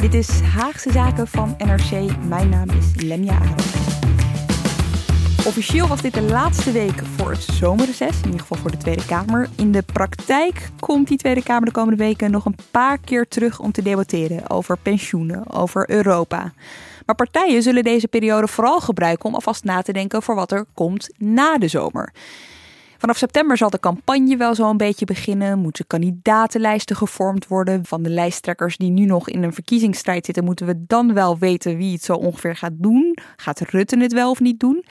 Dit is Haagse Zaken van NRC. Mijn naam is Lemja Aaron. Officieel was dit de laatste week voor het zomerreces, in ieder geval voor de Tweede Kamer. In de praktijk komt die Tweede Kamer de komende weken nog een paar keer terug om te debatteren over pensioenen, over Europa. Maar partijen zullen deze periode vooral gebruiken om alvast na te denken voor wat er komt na de zomer. Vanaf september zal de campagne wel zo een beetje beginnen. Moeten kandidatenlijsten gevormd worden. Van de lijsttrekkers die nu nog in een verkiezingsstrijd zitten, moeten we dan wel weten wie het zo ongeveer gaat doen. Gaat Rutte het wel of niet doen?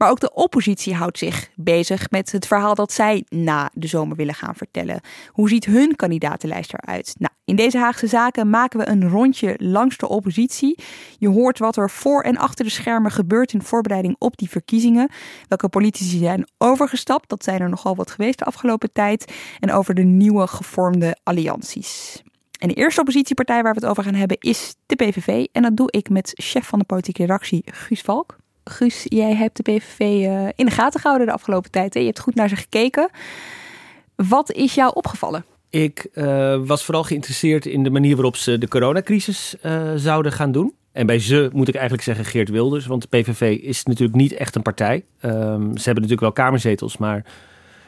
Maar ook de oppositie houdt zich bezig met het verhaal dat zij na de zomer willen gaan vertellen. Hoe ziet hun kandidatenlijst eruit? Nou, in deze Haagse zaken maken we een rondje langs de oppositie. Je hoort wat er voor en achter de schermen gebeurt in voorbereiding op die verkiezingen. Welke politici zijn overgestapt, dat zijn er nogal wat geweest de afgelopen tijd. En over de nieuwe gevormde allianties. En de eerste oppositiepartij waar we het over gaan hebben is de PVV. En dat doe ik met chef van de politieke redactie Guus Valk. Guus, jij hebt de PVV uh, in de gaten gehouden de afgelopen tijd. Hè? Je hebt goed naar ze gekeken. Wat is jou opgevallen? Ik uh, was vooral geïnteresseerd in de manier waarop ze de coronacrisis uh, zouden gaan doen. En bij ze moet ik eigenlijk zeggen Geert Wilders, want de PVV is natuurlijk niet echt een partij. Um, ze hebben natuurlijk wel kamerzetels, maar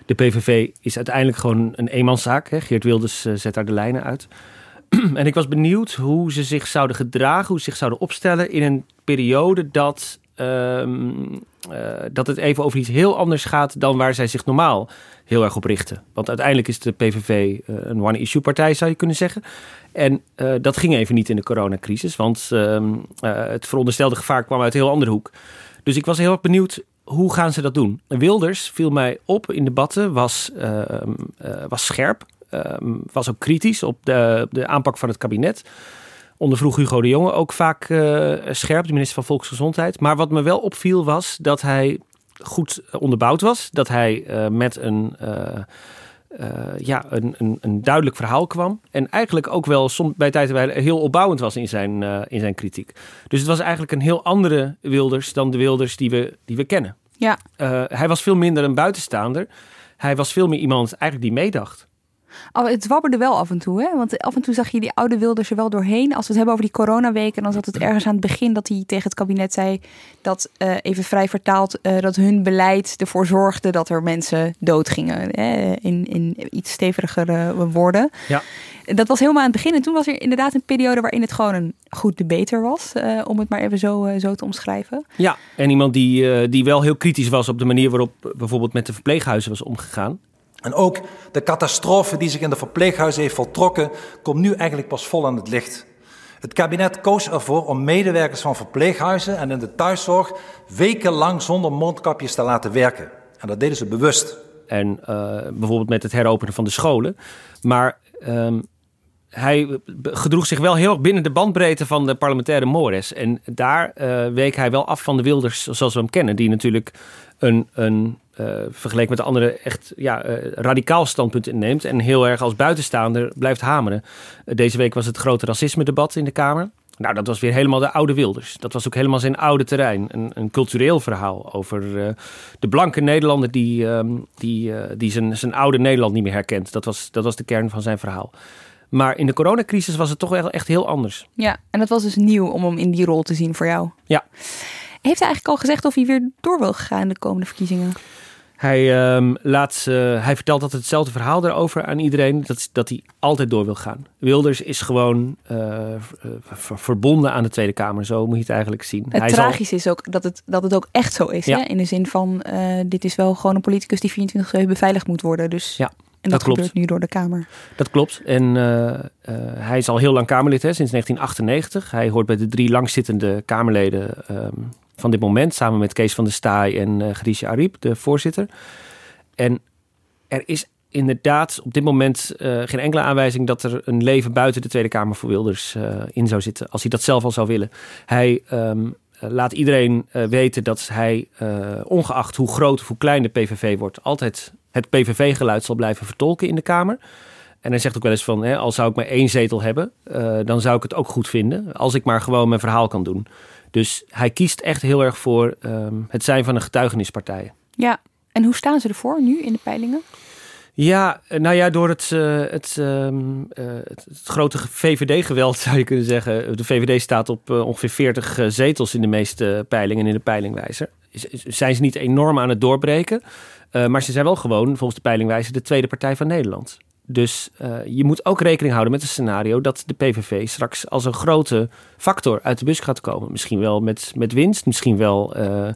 de PVV is uiteindelijk gewoon een eenmanszaak. Hè? Geert Wilders zet daar de lijnen uit. en ik was benieuwd hoe ze zich zouden gedragen, hoe ze zich zouden opstellen in een periode dat Um, uh, dat het even over iets heel anders gaat dan waar zij zich normaal heel erg op richten. Want uiteindelijk is de PVV uh, een one-issue partij, zou je kunnen zeggen. En uh, dat ging even niet in de coronacrisis, want um, het veronderstelde gevaar kwam uit een heel andere hoek. Dus ik was heel erg benieuwd, hoe gaan ze dat doen? Wilders viel mij op in debatten, was, was scherp, was ook kritisch op de, de aanpak van het kabinet ondervroeg Hugo de Jonge ook vaak uh, scherp, de minister van Volksgezondheid. Maar wat me wel opviel was dat hij goed onderbouwd was. Dat hij uh, met een, uh, ja, een, een, een, duidelijk verhaal kwam. En eigenlijk ook wel soms bij tijd bij heel opbouwend was in zijn, in zijn kritiek. Dus het was eigenlijk een heel andere Wilders dan de Wilders die we, die we kennen. Ja. hij was veel minder een buitenstaander. Hij was veel meer iemand eigenlijk die meedacht. Oh, het wabberde wel af en toe, hè? Want af en toe zag je die oude Wilders er wel doorheen. Als we het hebben over die coronaweken, dan zat het ergens aan het begin dat hij tegen het kabinet zei dat, uh, even vrij vertaald, uh, dat hun beleid ervoor zorgde dat er mensen doodgingen. Hè? In, in iets stevigere woorden. Ja. Dat was helemaal aan het begin. En toen was er inderdaad een periode waarin het gewoon een goed debater was. Uh, om het maar even zo, zo te omschrijven. Ja, en iemand die, die wel heel kritisch was op de manier waarop bijvoorbeeld met de verpleeghuizen was omgegaan. En ook de catastrofe die zich in de verpleeghuizen heeft voltrokken, komt nu eigenlijk pas vol aan het licht. Het kabinet koos ervoor om medewerkers van verpleeghuizen en in de thuiszorg wekenlang zonder mondkapjes te laten werken. En dat deden ze bewust. En uh, bijvoorbeeld met het heropenen van de scholen. Maar um, hij gedroeg zich wel heel erg binnen de bandbreedte van de parlementaire mores. En daar uh, week hij wel af van de Wilders zoals we hem kennen. Die natuurlijk een, een vergeleken met de andere echt ja, uh, radicaal standpunt inneemt. En heel erg als buitenstaander blijft hameren. Uh, deze week was het grote racisme-debat in de Kamer. Nou, dat was weer helemaal de oude Wilders. Dat was ook helemaal zijn oude terrein. Een, een cultureel verhaal over de blanke Nederlander die, um, die, die zijn, zijn oude Nederland niet meer herkent. Dat was, dat was de kern van zijn verhaal. Maar in de coronacrisis was het toch wel echt heel anders. Ja, en dat was dus nieuw om hem in die rol te zien voor jou. Ja. Heeft hij eigenlijk al gezegd of hij weer door wil gaan in de komende verkiezingen? Hij, um, laat, uh, hij vertelt altijd hetzelfde verhaal daarover aan iedereen. Dat, dat hij altijd door wil gaan. Wilders is gewoon uh, verbonden aan de Tweede Kamer. Zo moet je het eigenlijk zien. Het tragisch is ook dat het, dat het ook echt zo is. Ja. Hè? In de zin van, uh, dit is wel gewoon een politicus die 24-7 beveiligd moet worden. Dus ja. En dat, dat gebeurt nu door de Kamer. Dat klopt. En uh, uh, hij is al heel lang Kamerlid, hè, sinds 1998. Hij hoort bij de drie langzittende Kamerleden um, van dit moment, samen met Kees van der Staaij en uh, Grisje Ariep, de voorzitter. En er is inderdaad op dit moment uh, geen enkele aanwijzing dat er een leven buiten de Tweede Kamer voor Wilders uh, in zou zitten, als hij dat zelf al zou willen. Hij um, laat iedereen weten dat hij, ongeacht hoe groot of hoe klein de PVV wordt, altijd het PVV-geluid zal blijven vertolken in de Kamer. En hij zegt ook wel eens van, hè, al zou ik maar één zetel hebben, dan zou ik het ook goed vinden, als ik maar gewoon mijn verhaal kan doen. Dus hij kiest echt heel erg voor um, het zijn van een getuigenispartij. Ja, en hoe staan ze ervoor nu in de peilingen? Ja, nou ja, door het, uh, het, uh, het, het, grote VVD-geweld zou je kunnen zeggen. De VVD staat op uh, ongeveer 40 zetels in de meeste peilingen in de peilingwijzer. Zijn ze niet enorm aan het doorbreken, maar ze zijn wel gewoon volgens de peilingwijzer de tweede partij van Nederland. Dus uh, je moet ook rekening houden met het scenario dat de PVV straks als een grote factor uit de bus gaat komen. Misschien wel met, met winst, misschien wel uh,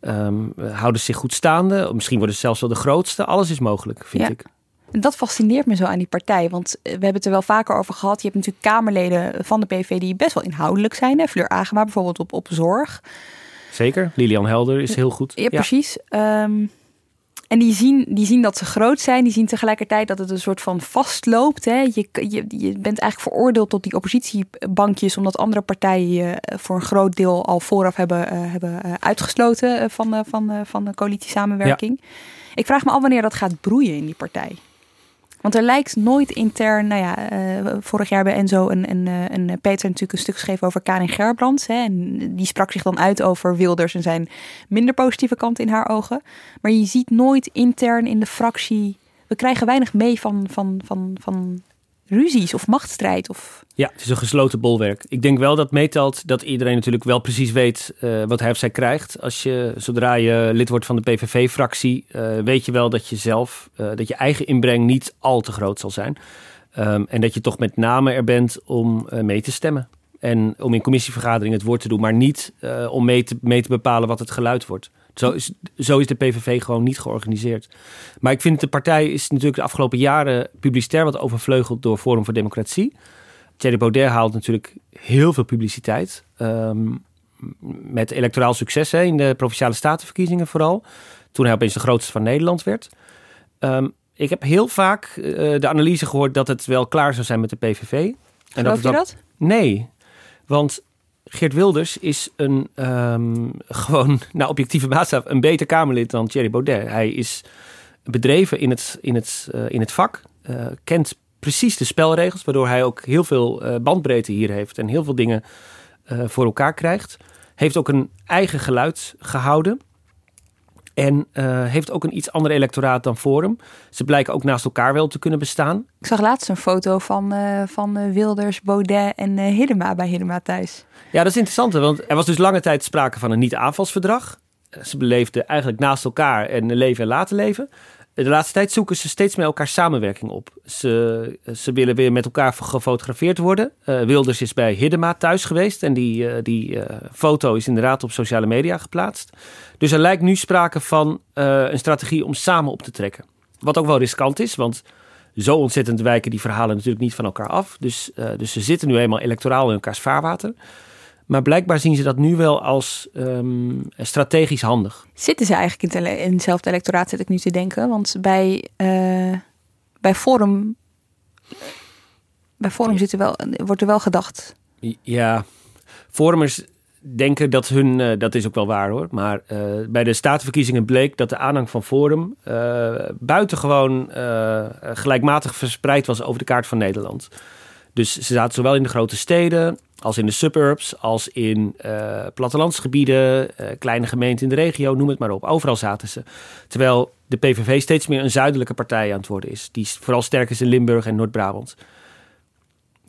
um, houden ze zich goed staande, misschien worden ze zelfs wel de grootste. Alles is mogelijk, vind ja. ik. Dat fascineert me zo aan die partij. Want we hebben het er wel vaker over gehad. Je hebt natuurlijk Kamerleden van de PVV die best wel inhoudelijk zijn. Hè? Fleur Agema bijvoorbeeld op, op zorg. Zeker. Lilian Helder is heel goed. Ja, precies. Um, en die zien, die zien dat ze groot zijn. Die zien tegelijkertijd dat het een soort van vastloopt. Hè. Je, je, je bent eigenlijk veroordeeld tot die oppositiebankjes. Omdat andere partijen je voor een groot deel al vooraf hebben, uh, hebben uh, uitgesloten van, van, van de coalitiesamenwerking. Ja. Ik vraag me af wanneer dat gaat broeien in die partij. Want er lijkt nooit intern, nou ja, uh, vorig jaar bij Enzo en, en, uh, en Peter natuurlijk een stuk geschreven over Karin Gerbrands. Hè, en die sprak zich dan uit over Wilders en zijn minder positieve kant in haar ogen. Maar je ziet nooit intern in de fractie, we krijgen weinig mee van, van, van, van ruzies of machtsstrijd. Of... Ja, het is een gesloten bolwerk. Ik denk wel dat meetelt dat iedereen natuurlijk wel precies weet uh, wat hij of zij krijgt. Als je, zodra je lid wordt van de PVV-fractie, uh, weet je wel dat je zelf, uh, dat je eigen inbreng niet al te groot zal zijn. Um, en dat je toch met name er bent om mee te stemmen. En om in commissievergaderingen het woord te doen, maar niet om mee te, mee te bepalen wat het geluid wordt. Zo is, zo is de PVV gewoon niet georganiseerd. Maar ik vind de partij is natuurlijk de afgelopen jaren publicitair wat overvleugeld door Forum voor Democratie. Thierry Baudet haalt natuurlijk heel veel publiciteit. Um, met electoraal succes hè, in de provinciale statenverkiezingen vooral. Toen hij opeens de grootste van Nederland werd. Um, ik heb heel vaak uh, de analyse gehoord dat het wel klaar zou zijn met de PVV. En Geloof dat, je dat? Nee, want Geert Wilders is een um, gewoon, nou objectieve maatstaf, een beter Kamerlid dan Thierry Baudet. Hij is bedreven in het, in het, uh, in het vak, uh, kent precies de spelregels, waardoor hij ook heel veel uh, bandbreedte hier heeft en heel veel dingen voor elkaar krijgt. Heeft ook een eigen geluid gehouden. En uh, heeft ook een iets ander electoraat dan Forum. Ze blijken ook naast elkaar wel te kunnen bestaan. Ik zag laatst een foto van, uh, van uh, Wilders, Baudet en Hiddema bij Hiddema thuis. Ja, dat is interessant. Want er was dus lange tijd sprake van een niet-aanvalsverdrag. Ze beleefden eigenlijk naast elkaar en leven en laten leven. De laatste tijd zoeken ze steeds met elkaar samenwerking op. Ze, ze willen weer met elkaar gefotografeerd worden. Uh, Wilders is bij Hiddema thuis geweest en die, uh, die uh, foto is inderdaad op sociale media geplaatst. Dus er lijkt nu sprake van een strategie om samen op te trekken. Wat ook wel riskant is, want zo ontzettend wijken die verhalen natuurlijk niet van elkaar af. Dus, dus ze zitten nu eenmaal electoraal in elkaars vaarwater. Maar blijkbaar zien ze dat nu wel als um, strategisch handig. Zitten ze eigenlijk in, in hetzelfde electoraat, zit ik nu te denken. Want bij, uh, bij Forum, bij Forum zit er wel, wordt er wel gedacht. Ja, Forumers denken dat hun, uh, dat is ook wel waar hoor. Maar uh, bij de statenverkiezingen bleek dat de aanhang van Forum buitengewoon gelijkmatig verspreid was over de kaart van Nederland. Dus ze zaten zowel in de grote steden als in de suburbs, als in uh, plattelandsgebieden, uh, kleine gemeenten in de regio, noem het maar op. Overal zaten ze. Terwijl de PVV steeds meer een zuidelijke partij aan het worden is. Die vooral sterk is in Limburg en Noord-Brabant.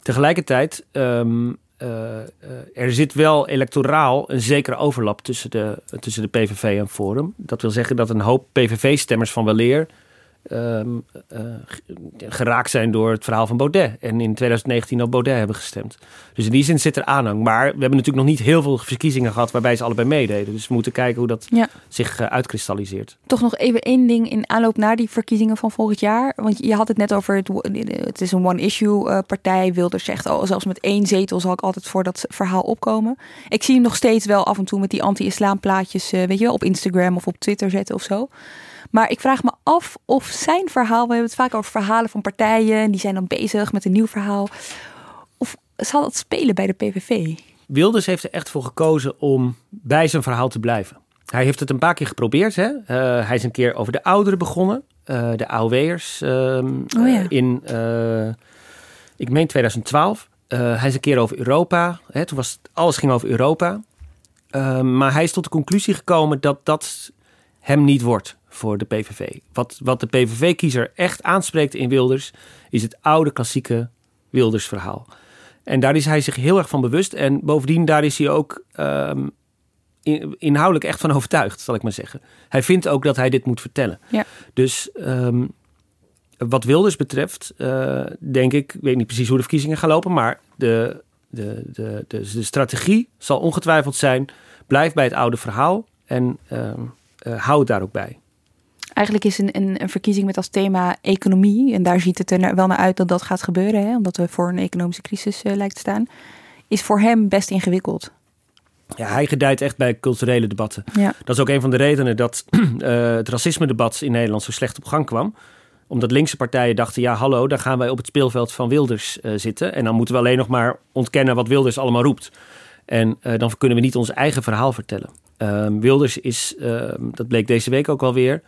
Tegelijkertijd um, eh, eh, er zit wel electoraal een zekere overlap tussen de, tussen de PVV en Forum. Dat wil zeggen dat een hoop PVV-stemmers van weleer ehm, eh, geraakt zijn door het verhaal van Baudet. En in 2019 op Baudet hebben gestemd. Dus in die zin zit er aanhang. Maar we hebben natuurlijk nog niet heel veel verkiezingen gehad waarbij ze allebei meededen. Dus we moeten kijken hoe dat Ja. zich uh, uitkristalliseert. Toch nog even één ding in aanloop naar die verkiezingen van volgend jaar. Want je had het net over, het, het is een one-issue uh, partij. Wilders zegt, oh, zelfs met één zetel zal ik altijd voor dat verhaal opkomen. Ik zie hem nog steeds wel af en toe met die anti-islam plaatjes, weet je wel, op Instagram of op Twitter zetten of zo. Maar ik vraag me af of zijn verhaal, we hebben het vaak over verhalen van partijen. En die zijn dan bezig met een nieuw verhaal. Of zal dat spelen bij de PVV? Wilders heeft er echt voor gekozen om bij zijn verhaal te blijven. Hij heeft het een paar keer geprobeerd. Hè? Uh, hij is een keer over de ouderen begonnen. Uh, de AOW'ers. Uh, oh ja. in, eh, ik meen 2012. hij is een keer over Europa. Hè? Toen was alles ging over Europa. maar hij is tot de conclusie gekomen dat dat hem niet wordt voor de PVV. Wat, wat de PVV-kiezer echt aanspreekt in Wilders... is het oude klassieke Wilders-verhaal. En daar is hij zich heel erg van bewust. En bovendien, daar is hij ook um, in, inhoudelijk echt van overtuigd, zal ik maar zeggen. Hij vindt ook dat hij dit moet vertellen. Ja. Dus um, wat Wilders betreft, uh, denk ik, ik weet niet precies hoe de verkiezingen gaan lopen, maar de, de, de, de, de strategie zal ongetwijfeld zijn: blijf bij het oude verhaal en um, uh, hou het daar ook bij. Eigenlijk is een, een, een, verkiezing met als thema economie, en daar ziet het er wel naar uit dat dat gaat gebeuren, hè, omdat we voor een economische crisis uh, lijkt te staan, is voor hem best ingewikkeld. Ja, hij gedijt echt bij culturele debatten. Ja. Dat is ook een van de redenen dat uh, het racisme-debat in Nederland zo slecht op gang kwam. Omdat linkse partijen dachten, ja hallo, dan gaan wij op het speelveld van Wilders uh, zitten. En dan moeten we alleen nog maar ontkennen wat Wilders allemaal roept. En uh, dan kunnen we niet ons eigen verhaal vertellen. Ehm, Wilders is, ehm, dat bleek deze week ook alweer,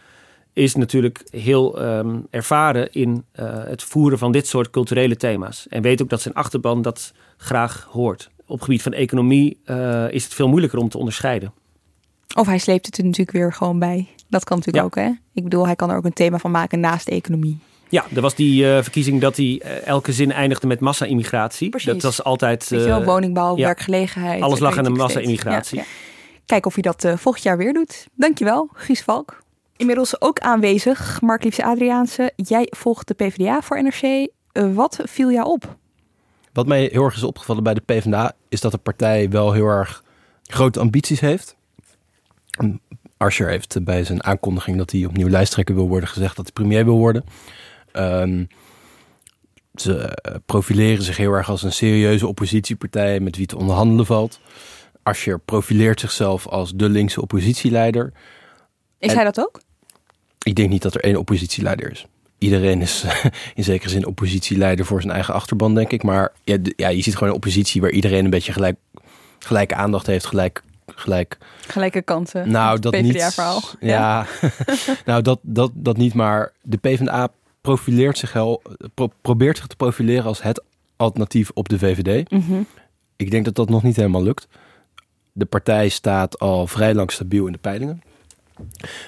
is natuurlijk heel um, ervaren in uh, het voeren van dit soort culturele thema's. En weet ook dat zijn achterban dat graag hoort. Op het gebied van economie uh, is het veel moeilijker om te onderscheiden. Of hij sleept het er natuurlijk weer gewoon bij. Dat kan natuurlijk ja. ook, hè? Ik bedoel, hij kan er ook een thema van maken naast de economie. Ja, er was die uh, verkiezing dat hij uh, elke zin eindigde met massa-immigratie. Dat was altijd... Uh, wel, woningbouw, ja, werkgelegenheid. Alles lag aan de massa-immigratie. Ja, Kijk of hij dat volgend jaar weer doet. Dankjewel, Guus Valk. Inmiddels ook aanwezig, Mark Liefse Adriaanse. Jij volgt de PvdA voor NRC. wat viel jou op? Wat mij heel erg is opgevallen bij de PvdA... is dat de partij wel heel erg grote ambities heeft. Asscher heeft bij zijn aankondiging dat hij opnieuw lijsttrekker wil worden... gezegd dat hij premier wil worden. Um, ze profileren zich heel erg als een serieuze oppositiepartij... met wie te onderhandelen valt. Asscher profileert zichzelf als de linkse oppositieleider... Is en hij dat ook? Ik denk niet dat er één oppositieleider is. Iedereen is in zekere zin oppositieleider voor zijn eigen achterban, denk ik. Maar ja, ja, je ziet gewoon een oppositie waar iedereen een beetje gelijk, gelijke aandacht heeft, gelijk, gelijk. Gelijke kansen. Nou, dat niet. Verhaal. Ja, ja. nou dat, dat, dat niet. Maar de PvdA profileert zich wel, pro, probeert zich te profileren als het alternatief op de VVD. Mm -hmm. Ik denk dat dat nog niet helemaal lukt. De partij staat al vrij lang stabiel in de peilingen.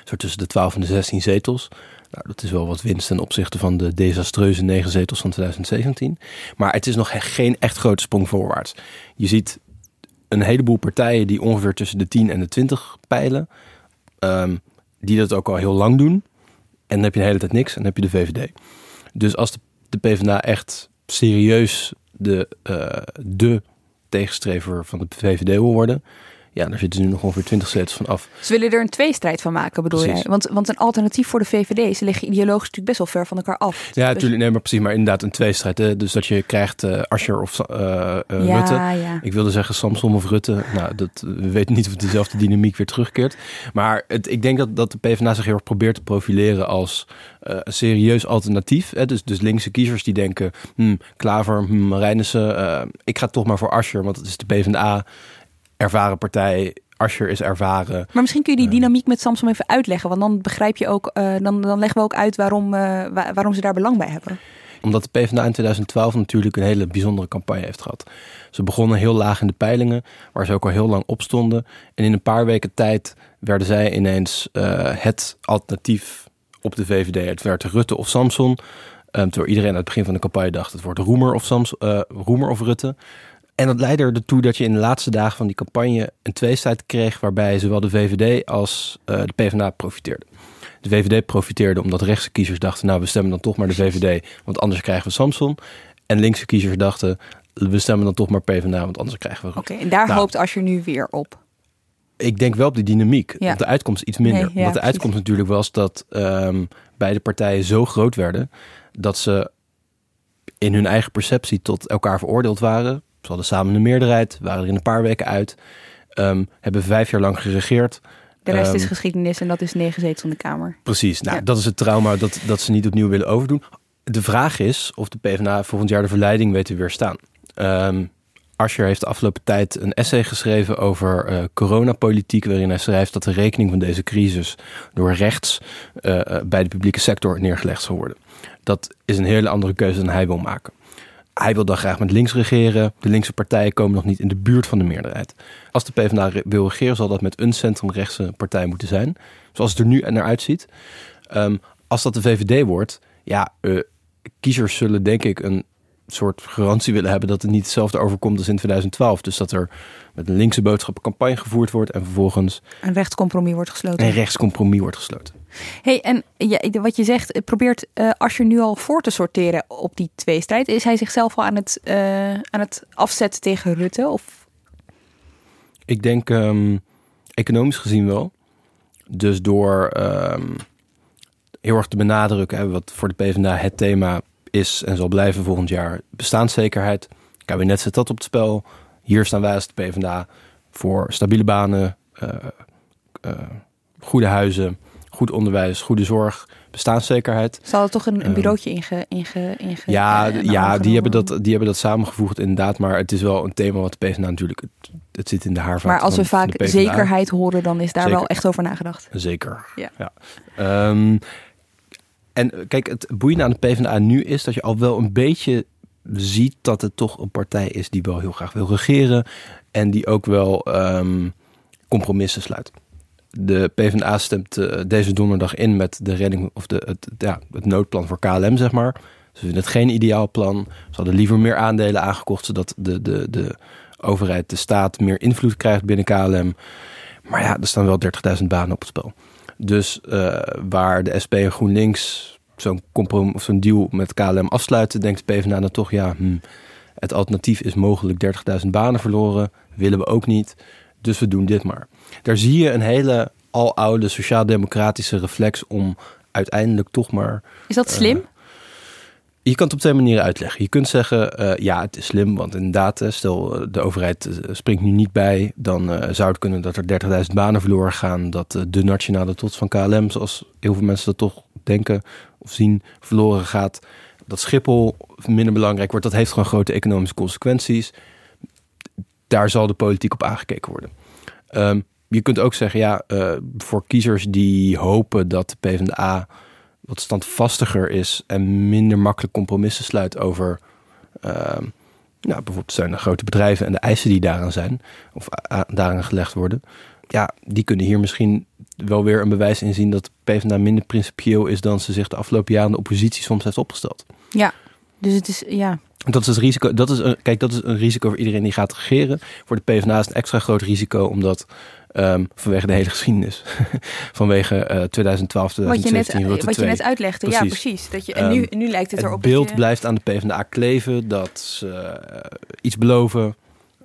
Zo tussen de 12 en de 16 zetels. Nou, dat is wel wat winst ten opzichte van de desastreuze 9 zetels van 2017. Maar het is nog geen echt grote sprong voorwaarts. Je ziet een heleboel partijen die ongeveer tussen de 10 en de 20 peilen. Um, die dat ook al heel lang doen. En dan heb je de hele tijd niks en dan heb je de VVD. Dus als de, PvdA echt serieus de, uh, de tegenstrever van de VVD wil worden... Ja, daar zitten nu nog ongeveer 20 zetels van af. Ze willen er een tweestrijd van maken, bedoel Precies. jij? Want, want een alternatief voor de VVD, ze liggen ideologisch natuurlijk best wel ver van elkaar af. Ja, Dus- natuurlijk. Nee, maar precies. Maar inderdaad een tweestrijd. Hè? Dus dat je krijgt uh, Asscher of uh, uh, ja, Rutte. Ja. Ik wilde zeggen Samson of Rutte. Nou, dat, we weten niet of dezelfde dynamiek weer terugkeert. Maar het, ik denk dat, dat de PvdA zich heel erg probeert te profileren als uh, een serieus alternatief. Hè? Dus, dus linkse kiezers die denken, hmm, Klaver, hmm, Marijnissen, ik ga toch maar voor Asscher, want het is de PvdA ervaren partij. Asscher is ervaren. Maar misschien kun je die dynamiek met Samsung even uitleggen. Want dan begrijp je ook, uh, dan, dan leggen we ook uit waarom, uh, waar, waarom ze daar belang bij hebben. Omdat de PvdA in 2012 natuurlijk een hele bijzondere campagne heeft gehad. Ze begonnen heel laag in de peilingen, waar ze ook al heel lang op stonden. En in een paar weken tijd werden zij ineens uh, het alternatief op de VVD. Het werd Rutte of Samson. Um, terwijl iedereen aan het begin van de campagne dacht, het wordt Roemer of, Sams, Roemer of Rutte. En dat leidde ertoe dat je in de laatste dagen van die campagne een tweestrijd kreeg waarbij zowel de VVD als uh, de PvdA profiteerden. De VVD profiteerde omdat rechtse kiezers dachten, nou we stemmen dan toch maar de VVD, want anders krijgen we Samson. En linkse kiezers dachten, we stemmen dan toch maar PvdA, want anders krijgen we Oké, en daar nou, hoopt Asscher nu weer op. Ik denk wel op die dynamiek. Ja. Op de uitkomst iets minder. Nee, ja, Want de uitkomst natuurlijk was dat um, beide partijen zo groot werden dat ze in hun eigen perceptie tot elkaar veroordeeld waren. Ze hadden samen een meerderheid, waren er in een paar weken uit, um, hebben vijf jaar lang geregeerd. De rest is ehm, geschiedenis en dat is negen zetels in de Kamer. Precies, nou, dat is het trauma dat, dat ze niet opnieuw willen overdoen. De vraag is of de PvdA volgend jaar de verleiding weet te weerstaan. Um, Asscher heeft de afgelopen tijd een essay geschreven over uh, coronapolitiek, waarin hij schrijft dat de rekening van deze crisis door rechts uh, bij de publieke sector neergelegd zal worden. Dat is een hele andere keuze dan hij wil maken. Hij wil dan graag met links regeren. De linkse partijen komen nog niet in de buurt van de meerderheid. Als de PvdA wil regeren, zal dat met een centrumrechtse partij moeten zijn. Zoals het er nu naar uitziet. Um, als dat de VVD wordt, ja, uh, kiezers zullen denk ik een soort garantie willen hebben dat het niet hetzelfde overkomt als in 2012. Dus dat er met een linkse boodschap een campagne gevoerd wordt en vervolgens een rechtscompromis wordt gesloten. Een rechtscompromis wordt gesloten. Hey, en ja, wat je zegt, probeert uh, als je nu al voor te sorteren op die tweestrijd, is hij zichzelf al aan het, uh, aan het afzetten tegen Rutte? Of? Ik denk um, economisch gezien wel. Dus door um, heel erg te benadrukken, wat voor de PvdA het thema is en zal blijven volgend jaar bestaanszekerheid. Het kabinet zet dat op het spel. Hier staan wij als de PvdA voor stabiele banen, uh, goede huizen, goed onderwijs, goede zorg, bestaanszekerheid. Zal er toch een, een ehm, bureautje inge, inge, inge Ja, uh, ja die, hebben dat, die hebben dat samengevoegd inderdaad. Maar het is wel een thema wat de PvdA natuurlijk... Het, het zit in de haarvaart Maar als we vaak zekerheid horen, dan is daar wel echt over nagedacht. Zeker, ja. ja. Um, en eh, kijk, het boeiende aan de PvdA nu is dat je al wel een beetje ziet dat het toch een partij is die wel heel graag wil regeren en die ook wel um, compromissen sluit. De PvdA stemt uh, deze donderdag in met de redding of de, het, ja, het noodplan voor KLM, zeg maar. Ze vinden het geen ideaal plan. Ze hadden liever meer aandelen aangekocht, zodat de, de, de overheid, de staat, meer invloed krijgt binnen KLM. Maar ja, er staan wel 30.000 banen op het spel. Dus uh, waar de SP en GroenLinks zo'n of zo'n deal met KLM afsluiten, denkt de PvdA dan toch, ja, hm, het alternatief is mogelijk 30.000 banen verloren, willen we ook niet, dus we doen dit maar. Daar zie je een hele aloude sociaal-democratische reflex om uiteindelijk toch maar... Is dat slim? Uh, je kan het op twee manieren uitleggen. Je kunt zeggen, uh, ja, het is slim, want inderdaad, stel eh, de overheid springt nu niet bij, dan uh, zou het kunnen dat er 30.000 banen verloren gaan, dat de nationale trots van KLM, zoals heel veel mensen dat toch denken of zien, verloren gaat. Dat Schiphol minder belangrijk wordt, dat heeft gewoon grote economische consequenties. Daar zal de politiek op aangekeken worden. Um, je kunt ook zeggen, ja, voor kiezers die hopen dat de PvdA wat standvastiger is en minder makkelijk compromissen sluit over uh, nou, bijvoorbeeld zijn grote bedrijven en de eisen die daaraan zijn of daaraan gelegd worden. Ja, die kunnen hier misschien wel weer een bewijs in zien dat PvdA minder principieel is dan ze zich de afgelopen jaren de oppositie soms heeft opgesteld. Ja, dus het is ja. Dat is het risico. Dat is een, kijk, dat is een risico voor iedereen die gaat regeren. Voor de PvdA is het een extra groot risico, omdat Um, vanwege de hele geschiedenis. vanwege uh, 2012, 2017, wat je net, Wat je net uitlegde, precies. ja precies. Dat je, en nu, um, nu lijkt het, het erop beeld dat je... blijft aan de PvdA kleven dat ze uh, iets beloven,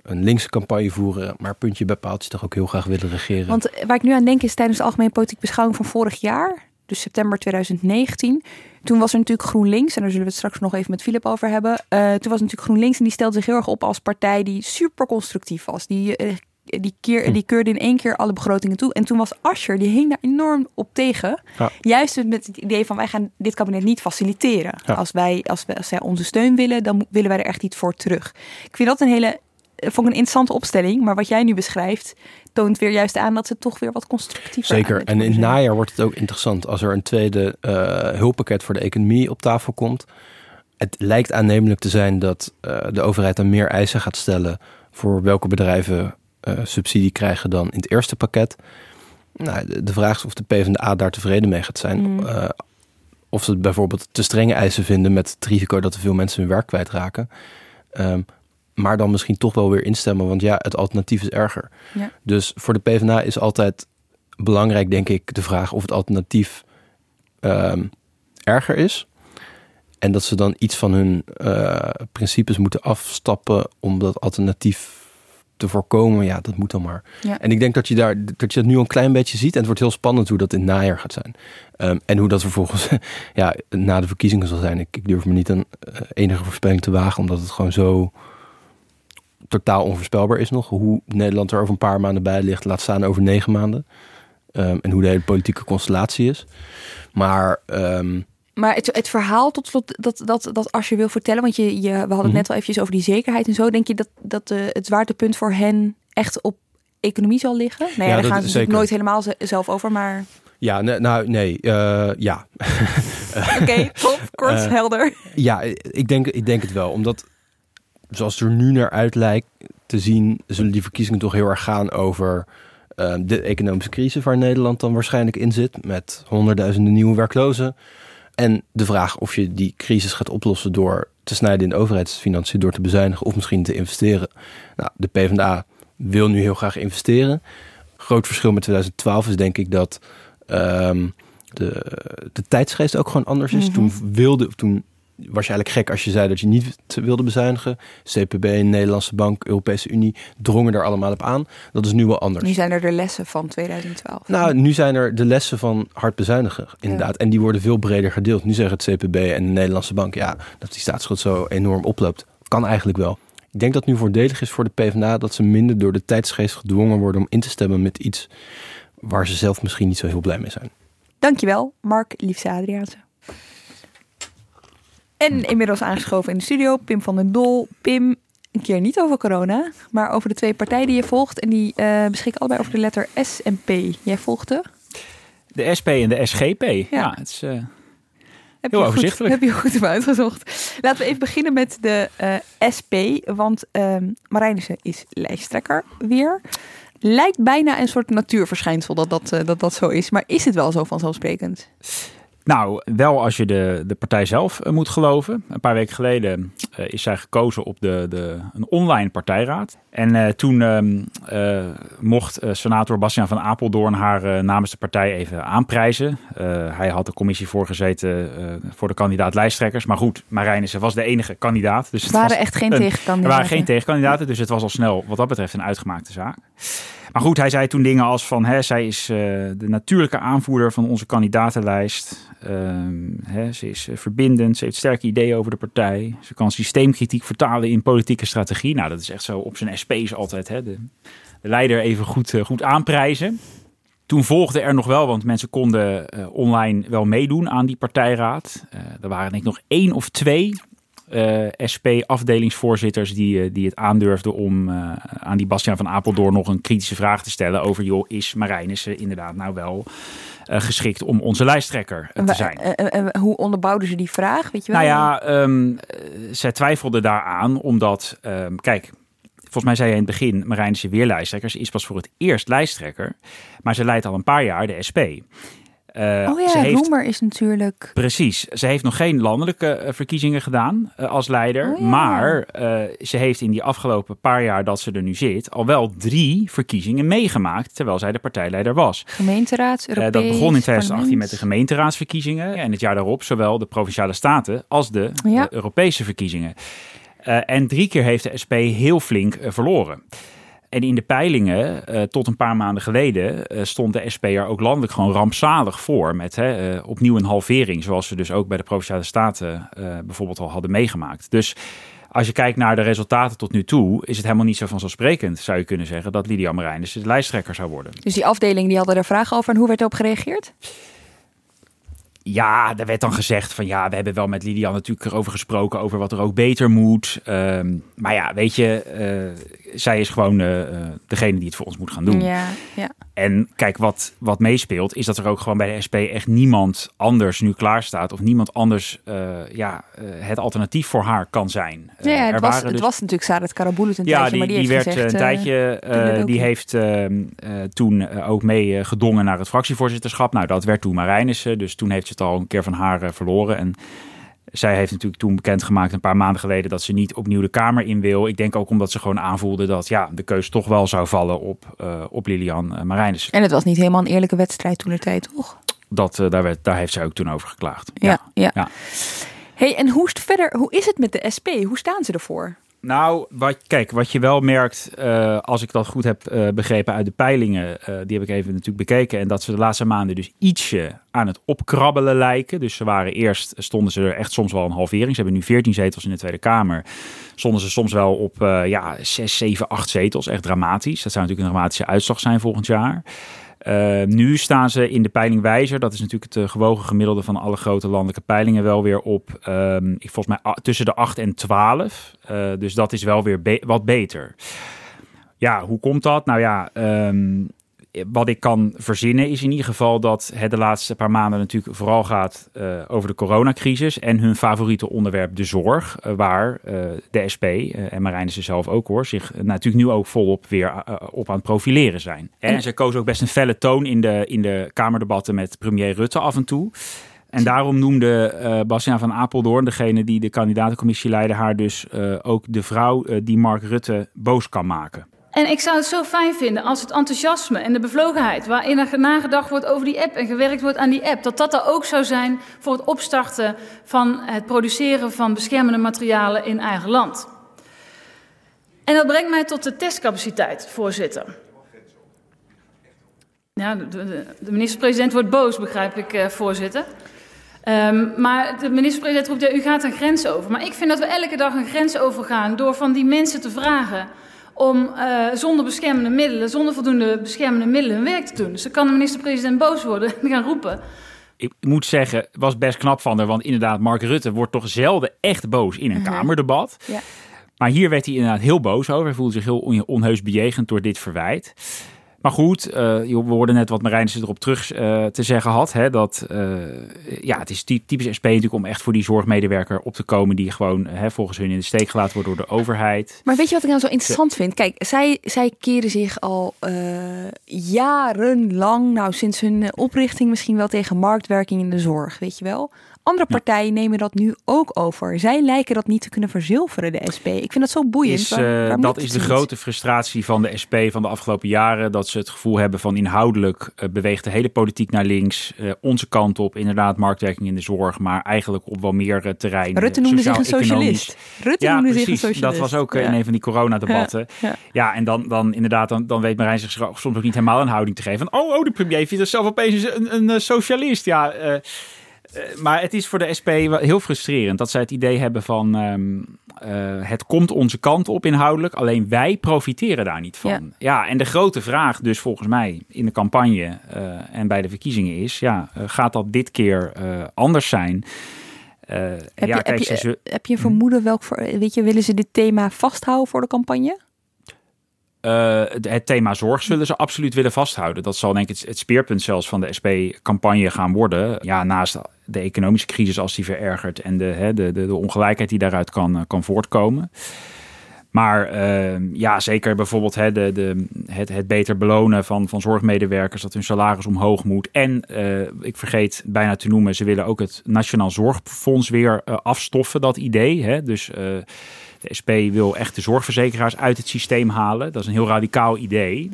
een linkse campagne voeren, maar puntje bij paaltje toch ook heel graag willen regeren. Want waar ik nu aan denk is tijdens de algemene politieke beschouwing van vorig jaar, dus september 2019, toen was er natuurlijk GroenLinks, en daar zullen we het straks nog even met Philip over hebben. Uh, toen was natuurlijk GroenLinks en die stelde zich heel erg op als partij die super constructief was. Die uh, die, keer, die keurde in één keer alle begrotingen toe. En toen was Ascher, die hing daar enorm op tegen. Juist met het idee van wij gaan dit kabinet niet faciliteren. Als, wij, als, wij, als zij onze steun willen, dan willen wij er echt iets voor terug. Ik vind dat een hele, vond een interessante opstelling. Maar wat jij nu beschrijft, toont weer juist aan dat ze toch weer wat constructiever Zeker. En in het najaar wordt het ook interessant als er een tweede uh, hulppakket voor de economie op tafel komt. Het lijkt aannemelijk te zijn dat uh, de overheid dan meer eisen gaat stellen voor welke bedrijven subsidie krijgen dan in het eerste pakket. Nou, de, vraag is of de PvdA daar tevreden mee gaat zijn. Mm. Uh, of ze bijvoorbeeld te strenge eisen vinden met het risico dat er veel mensen hun werk kwijtraken. Um, maar dan misschien toch wel weer instemmen, want ja, het alternatief is erger. Ja. Dus voor de PvdA is altijd belangrijk, denk ik, de vraag of het alternatief ehm, erger is. En dat ze dan iets van hun eh, principes moeten afstappen om dat alternatief te voorkomen. Ja, dat moet dan maar. Ja. En ik denk dat je, daar, dat je dat nu een klein beetje ziet. En het wordt heel spannend hoe dat in het najaar gaat zijn. Ehm, en hoe dat vervolgens ja, na de verkiezingen zal zijn. Ik, ik durf me niet een eh, enige voorspelling te wagen, omdat het gewoon zo totaal onvoorspelbaar is nog. Hoe Nederland er over een paar maanden bij ligt, laat staan over negen maanden. Ehm, en hoe de hele politieke constellatie is. Maar ehm, Maar het, het verhaal tot slot, dat, dat, dat als je wil vertellen, want je, je, we hadden het Mhm. net al eventjes over die zekerheid en zo. Denk je dat, dat eh, het zwaartepunt voor hen echt op economie zal liggen? Nou ja, daar gaan ze zeker. nooit helemaal ze- zelf over, maar ja, nee, nou nee, eh, ja. oké, top, kort, Eh, helder. Ja, ik denk, ik denk het wel. Omdat, zoals het er nu naar uit lijkt te zien, zullen die verkiezingen toch heel erg gaan over de economische crisis waar Nederland dan waarschijnlijk in zit. Met honderdduizenden nieuwe werklozen. En de vraag of je die crisis gaat oplossen door te snijden in de overheidsfinanciën, door te bezuinigen of misschien te investeren. Nou, de PvdA wil nu heel graag investeren. Groot verschil met 2012 is denk ik dat ehm, de, de tijdsgeest ook gewoon anders is. Mhm. Toen wilde, toen was je eigenlijk gek als je zei dat je niet wilde bezuinigen. CPB, Nederlandse Bank, Europese Unie drongen er allemaal op aan. Dat is nu wel anders. Nu zijn er de lessen van 2012. Nou, nu zijn er de lessen van hard bezuinigen, inderdaad. En die worden veel breder gedeeld. Nu zeggen het CPB en de Nederlandse Bank... ja, dat die staatsschuld zo enorm oploopt. Kan eigenlijk wel. Ik denk dat het nu voordelig is voor de PvdA... dat ze minder door de tijdsgeest gedwongen worden... om in te stemmen met iets waar ze zelf misschien niet zo heel blij mee zijn. Dankjewel, Mark Liefse Adriaanse. En inmiddels aangeschoven in de studio, Pim van den Dol. Pim, een keer niet over corona, maar over de twee partijen die je volgt. En die eh, beschikken allebei over de letter S en P. Jij volgde? De SP en de SGP. Ja, het is... eh, Heb Heel je overzichtelijk. Goed, heb je goed uitgezocht. Laten we even beginnen met de eh, SP. Want ehm Marijnissen is lijsttrekker weer. Lijkt bijna een soort natuurverschijnsel dat dat, dat dat zo is. Maar is het wel zo vanzelfsprekend? Nou, wel als je de, de partij zelf eh, moet geloven. Een paar weken geleden eh, is zij gekozen op de, de, een online partijraad. En eh, toen ehm, eh, mocht senator Bastiaan van Apeldoorn haar namens de partij even aanprijzen. Hij had de commissie voorgezeten voor de kandidaat lijsttrekkers. Maar goed, Marijnissen was de enige kandidaat. Dus Er het waren echt geen een- tegenkandidaten. Er waren geen tegenkandidaten, dus het was al snel wat dat betreft een uitgemaakte zaak. Maar goed, hij zei toen dingen als van... Hè, zij is eh, de natuurlijke aanvoerder van onze kandidatenlijst. Ehm, hè, ze is eh, verbindend, ze heeft sterke ideeën over de partij. Ze kan systeemkritiek vertalen in politieke strategie. Nou, dat is echt zo op zijn SP's altijd. Hè, de, de leider even goed, eh, goed aanprijzen. Toen volgde er nog wel, want mensen konden online wel meedoen aan die partijraad. Er waren denk ik nog één of twee eh, SP-afdelingsvoorzitters die, eh, die het aandurfden om eh, aan die Bastiaan van Apeldoorn nog een kritische vraag te stellen over, joh, is Marijnissen inderdaad nou wel geschikt om onze lijsttrekker te zijn? hoe onderbouwden ze die vraag? Weet je wel? Nou ja, ehm, eh, zij twijfelde daaraan omdat, ehm, kijk, volgens mij zei je in het begin, Marijnissen weer lijsttrekker. Ze is pas voor het eerst lijsttrekker, maar ze leidt al een paar jaar de SP. Eh, oh ja, ze heeft, Roemer is natuurlijk... Precies. Ze heeft nog geen landelijke eh, verkiezingen gedaan eh, als leider. Oh ja. Maar ze heeft in die afgelopen paar jaar dat ze er nu zit... al wel drie verkiezingen meegemaakt... terwijl zij de partijleider was. Gemeenteraad, Europees, dat begon in 2018 met de gemeenteraadsverkiezingen. En het jaar daarop zowel de Provinciale Staten als de Ja. eh, Europese verkiezingen. En drie keer heeft de SP heel flink verloren. En in de peilingen, eh, tot een paar maanden geleden, eh, stond de SP er ook landelijk gewoon rampzalig voor. Met hè, eh, opnieuw een halvering, zoals ze dus ook bij de Provinciale Staten bijvoorbeeld al hadden meegemaakt. Dus als je kijkt naar de resultaten tot nu toe, is het helemaal niet zo vanzelfsprekend, zou je kunnen zeggen, dat Lydia Marijnissen de lijsttrekker zou worden. Dus die afdeling die hadden er vragen over. En hoe werd erop gereageerd? Ja, er werd dan gezegd van ja, we hebben wel met Lydia natuurlijk erover gesproken, over wat er ook beter moet. Ehm, maar ja, weet je, zij is gewoon eh, eh, degene die het voor ons moet gaan doen. Ja, ja. En kijk, wat, wat meespeelt, is dat er ook gewoon bij de SP echt niemand anders nu klaar staat. Of niemand anders eh, ja, het alternatief voor haar kan zijn. Ja, er het, was, waren het dus- was natuurlijk Sadat Karabulut een ja, tijdje, die, maar die, die werd gezegd... een tijdje, die heeft toen ook mee gedongen naar het fractievoorzitterschap. Nou, dat werd toen Marijnissen, dus toen heeft ze het al een keer van haar verloren. En Zij heeft natuurlijk toen bekendgemaakt een paar maanden geleden dat ze niet opnieuw de Kamer in wil. Ik denk ook omdat ze gewoon aanvoelde dat ja, de keus toch wel zou vallen op, uh, op Lilian uh, Marijnissen. En het was niet helemaal een eerlijke wedstrijd toen de tijd, toch? Dat, uh, daar, werd, daar heeft zij ook toen over geklaagd. Ja, ja. ja. Hey, en hoe is, het verder, hoe is het met de SP? Hoe staan ze ervoor? Nou, wat, kijk, wat je wel merkt, uh, als ik dat goed heb uh, begrepen uit de peilingen, uh, die heb ik even natuurlijk bekeken. En dat ze de laatste maanden dus ietsje aan het opkrabbelen lijken. Dus ze waren eerst, stonden ze er echt soms wel een halvering. Ze hebben nu 14 zetels in de Tweede Kamer. Stonden ze soms wel op ja, 6, 7, 8 zetels. Echt dramatisch. Dat zou natuurlijk een dramatische uitslag zijn volgend jaar. Uh, nu staan ze in de peiling wijzer. Dat is natuurlijk het uh, gewogen gemiddelde van alle grote landelijke peilingen wel weer op, um, volgens mij tussen de 8 en 12. Uh, dus dat is wel weer wat beter. Ja, hoe komt dat? Nou ja, um, wat ik kan verzinnen is in ieder geval dat het de laatste paar maanden natuurlijk vooral gaat uh, over de coronacrisis en hun favoriete onderwerp de zorg, uh, waar uh, de SP en Marijnissen zelf ook hoor, zich natuurlijk nu ook volop weer op aan het profileren zijn. En, en ze kozen ook best een felle toon in de, in de Kamerdebatten met premier Rutte af en toe. En daarom noemde uh, Bastiaan van Apeldoorn, degene die de kandidatencommissie leidde, haar dus ook de vrouw die Mark Rutte boos kan maken. En ik zou het zo fijn vinden als het enthousiasme en de bevlogenheid waarin er nagedacht wordt over die app en gewerkt wordt aan die app, dat dat er ook zou zijn voor het opstarten van het produceren van beschermende materialen in eigen land. En dat brengt mij tot de testcapaciteit, voorzitter. Ja, de, de, de minister-president wordt boos, begrijp ik, uh, voorzitter. Um, maar de minister-president roept, ja, u gaat een grens over. Maar ik vind dat we elke dag een grens overgaan door van die mensen te vragen om uh, zonder beschermende middelen, zonder voldoende beschermende middelen hun werk te doen. Dus dan kan de minister-president boos worden en gaan roepen. Ik moet zeggen, was best knap van haar, want inderdaad, Mark Rutte wordt toch zelden echt boos in een -huh. Kamerdebat. Ja. Maar hier werd hij inderdaad heel boos over. Hij voelde zich heel onheus bejegend door dit verwijt. Maar goed, uh, we hoorden net wat Marijnissen erop terug uh, te zeggen had. Hè, dat uh, ja, het is typisch SP natuurlijk om echt voor die zorgmedewerker op te komen. Die gewoon hè, volgens hun in de steek gelaten wordt door de overheid. Maar weet je wat ik nou zo interessant vind? Kijk, zij, zij keren zich al jarenlang, nou sinds hun oprichting misschien wel tegen marktwerking in de zorg. Weet je wel? Andere partijen nemen dat nu ook over. Zij lijken dat niet te kunnen verzilveren, de SP. Ik vind dat zo boeiend. Is, uh, dat is de niet? grote frustratie van de SP van de afgelopen jaren. Dat ze het gevoel hebben van inhoudelijk uh, beweegt de hele politiek naar links. Uh, onze kant op, inderdaad, marktwerking in de zorg. Maar eigenlijk op wel meer terreinen. Rutte noemde zich een socialist. Rutte ja, noemde precies. zich een socialist. Dat was ook ja. in een van die coronadebatten. Ja, ja. ja en dan, dan inderdaad, dan, dan weet Marijn zich soms ook niet helemaal een houding te geven. Van, oh, oh, de premier vindt zichzelf opeens een, een, een socialist. Ja, maar het is voor de SP heel frustrerend dat zij het idee hebben van um, uh, het komt onze kant op inhoudelijk, alleen wij profiteren daar niet van. Ja, ja en de grote vraag dus volgens mij in de campagne uh, en bij de verkiezingen is, ja, gaat dat dit keer anders zijn? heb, ja, je, kijk, heb, je, ze, heb je een vermoeden welk voor, weet je, willen ze dit thema vasthouden voor de campagne? Uh, het thema zorg zullen ze absoluut willen vasthouden. Dat zal denk ik het, het speerpunt zelfs van de SP-campagne gaan worden. Ja, naast de economische crisis als die verergert en de, hè, de, de, ongelijkheid die daaruit kan, kan voortkomen. Maar uh, ja, zeker bijvoorbeeld hè, de, de, het, het beter belonen van, van zorgmedewerkers, dat hun salaris omhoog moet. En uh, ik vergeet bijna te noemen, ze willen ook het Nationaal Zorgfonds weer uh, afstoffen, dat idee. Hè? Dus de SP wil echt de zorgverzekeraars uit het systeem halen. Dat is een heel radicaal idee.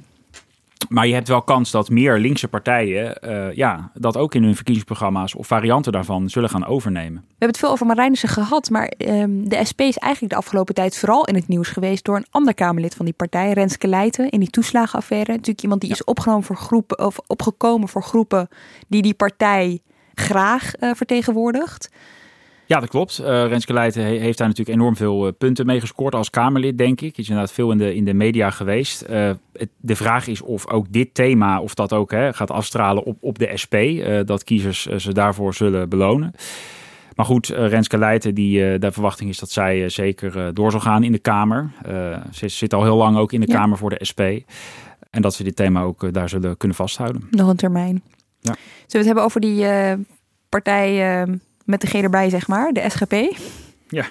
Maar je hebt wel kans dat meer linkse partijen uh, ja, dat ook in hun verkiezingsprogramma's of varianten daarvan zullen gaan overnemen. We hebben het veel over Marijnissen gehad, maar um, de SP is eigenlijk de afgelopen tijd vooral in het nieuws geweest door een ander Kamerlid van die partij, Renske Leijten, in die toeslagenaffaire. Natuurlijk iemand die ja. is opgenomen voor groepen, of opgekomen voor groepen die die partij graag uh, vertegenwoordigt. Ja, dat klopt. Uh, Renske Leijten heeft daar natuurlijk enorm veel uh, punten mee gescoord als Kamerlid, denk ik. Is inderdaad veel in de, in de media geweest. Uh, het, de vraag is of ook dit thema, of dat ook hè, gaat afstralen op, op de SP. dat kiezers ze daarvoor zullen belonen. Maar goed, Renske Leijten, die, de verwachting is dat zij zeker door zal gaan in de Kamer. ze zit al heel lang ook in de ja. Kamer voor de SP. En dat ze dit thema ook daar zullen kunnen vasthouden. Nog een termijn. Ja. Zullen we het hebben over die partij met de G erbij, zeg maar, de SGP. Ja.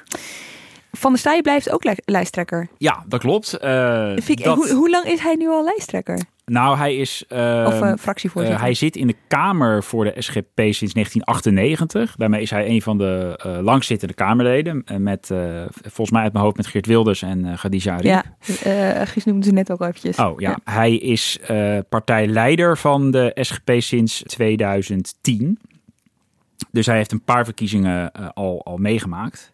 Van der Staaij blijft ook li lijsttrekker. Ja, dat klopt. Uh, ik, dat... Hoe, hoe, lang is hij nu al lijsttrekker? Nou, hij is. Uh, of uh, fractievoorzitter. Uh, hij zit in de Kamer voor de SGP sinds 1998. Daarmee is hij een van de langzittende Kamerleden. met, volgens mij uit mijn hoofd met Geert Wilders en Khadija. Ja, Gies noemde ze net ook al eventjes. Oh ja, ja. hij is partijleider van de SGP sinds 2010. Dus hij heeft een paar verkiezingen al, al meegemaakt.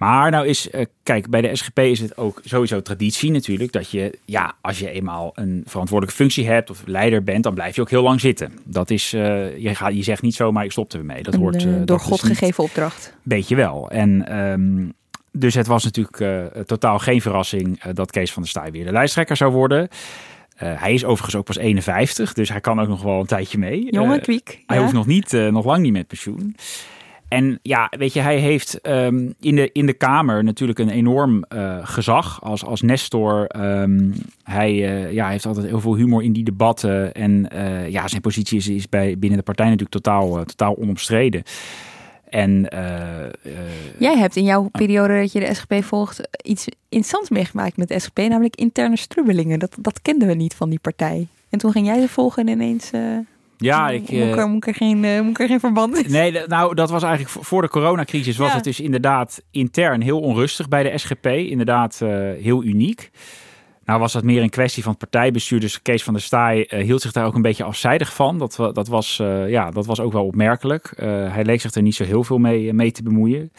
Maar nou is, uh, kijk, bij de SGP is het ook sowieso traditie natuurlijk dat je, ja, als je eenmaal een verantwoordelijke functie hebt of leider bent, dan blijf je ook heel lang zitten. Dat is, uh, je, gaat, je zegt niet zomaar, ik stop ermee. Dat hoort uh, door dat God gegeven opdracht. Beetje wel. En um, dus het was natuurlijk totaal geen verrassing dat Kees van der Staaij weer de lijsttrekker zou worden. Hij is overigens ook pas 51, dus hij kan ook nog wel een tijdje mee. Jonge kwiek. Hij hoeft nog, niet, nog lang niet met pensioen. En ja, weet je, hij heeft um, in, de, in de Kamer natuurlijk een enorm uh, gezag als, als Nestor. Um, hij uh, ja, heeft altijd heel veel humor in die debatten. En uh, ja, zijn positie is, is bij, binnen de partij natuurlijk totaal, totaal onomstreden. En, Jij hebt in jouw periode dat je de SGP volgt iets interessants meegemaakt met de SGP, namelijk interne strubbelingen. Dat, dat kenden we niet van die partij. En toen ging jij ze volgen en ineens... Ja, ik, moet, er, moet, er geen, uh, moet er geen verband in? Nee, nou, dat was eigenlijk voor de coronacrisis was het dus inderdaad intern heel onrustig bij de SGP. Inderdaad uh, heel uniek. Nou was dat meer een kwestie van partijbestuur. Dus Kees van der Staaij uh, hield zich daar ook een beetje afzijdig van. Dat, dat, was, ja, dat was ook wel opmerkelijk. hij leek zich er niet zo heel veel mee, mee te bemoeien.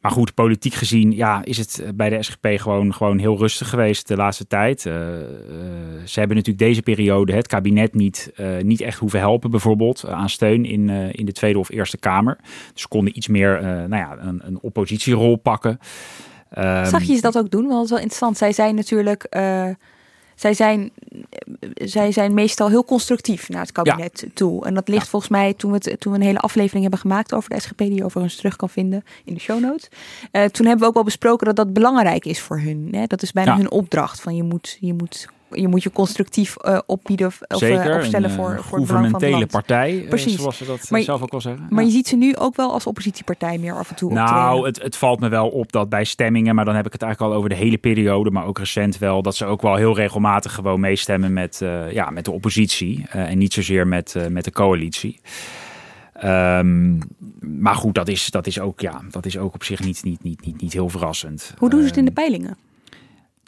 Maar goed, politiek gezien ja, is het bij de SGP gewoon, gewoon heel rustig geweest de laatste tijd. Ze hebben natuurlijk deze periode het kabinet niet, niet echt hoeven helpen, bijvoorbeeld aan steun in, in de Tweede of Eerste Kamer. Dus ze konden iets meer nou ja, een, een oppositierol pakken. Zag je ze dat ook doen? Want dat is wel interessant. Zij zijn natuurlijk zij zijn, zij zijn meestal heel constructief naar het kabinet toe. En dat ligt volgens mij toen we, het, toen we een hele aflevering hebben gemaakt over de SGP, die je overigens terug kan vinden in de show notes. Uh, toen hebben we ook wel besproken dat dat belangrijk is voor hun. Hè? Dat is bijna hun opdracht. Van je moet, je moet je moet je constructief uh, opbieden of Zeker, opstellen een, voor, uh, voor het belang van het land. partij, Precies. zoals ze dat maar, zelf ook wel zeggen. Maar ja. je ziet ze nu ook wel als oppositiepartij meer af en toe Nou, het, het, valt me wel op dat bij stemmingen, maar dan heb ik het eigenlijk al over de hele periode, maar ook recent wel, dat ze ook wel heel regelmatig gewoon meestemmen met, uh, ja, met de oppositie en niet zozeer met, met de coalitie. Um, maar goed, dat is, dat, is ook, ja, dat is ook op zich niet, niet, niet, niet, niet heel verrassend. Hoe doen ze het in de peilingen?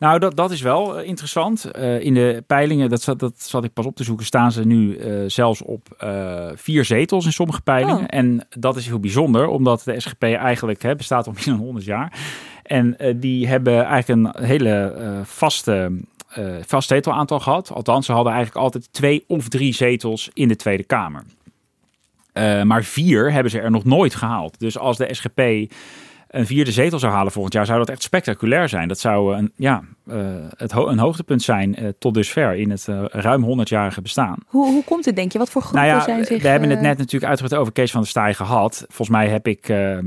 Nou, dat, dat is wel interessant. Uh, in de peilingen, dat zat, dat zat ik pas op te zoeken, staan ze nu uh, zelfs op uh, vier zetels in sommige peilingen. Oh. En dat is heel bijzonder, omdat de SGP eigenlijk hè, bestaat al meer dan 100 jaar. En die hebben eigenlijk een hele vaste, vast zetelaantal gehad. Althans, ze hadden eigenlijk altijd twee of drie zetels in de Tweede Kamer. maar vier hebben ze er nog nooit gehaald. Dus als de SGP een vierde zetel zou halen volgend jaar, zou dat echt spectaculair zijn. Dat zou een, ja, uh, het ho een hoogtepunt zijn uh, tot dusver in het uh, ruim 100-jarige bestaan. Hoe, hoe komt het, denk je? Wat voor groepen nou ja, zijn zich... We hebben het net natuurlijk uitgebreid over Kees van der Staaij gehad. Volgens mij heb ik ehm,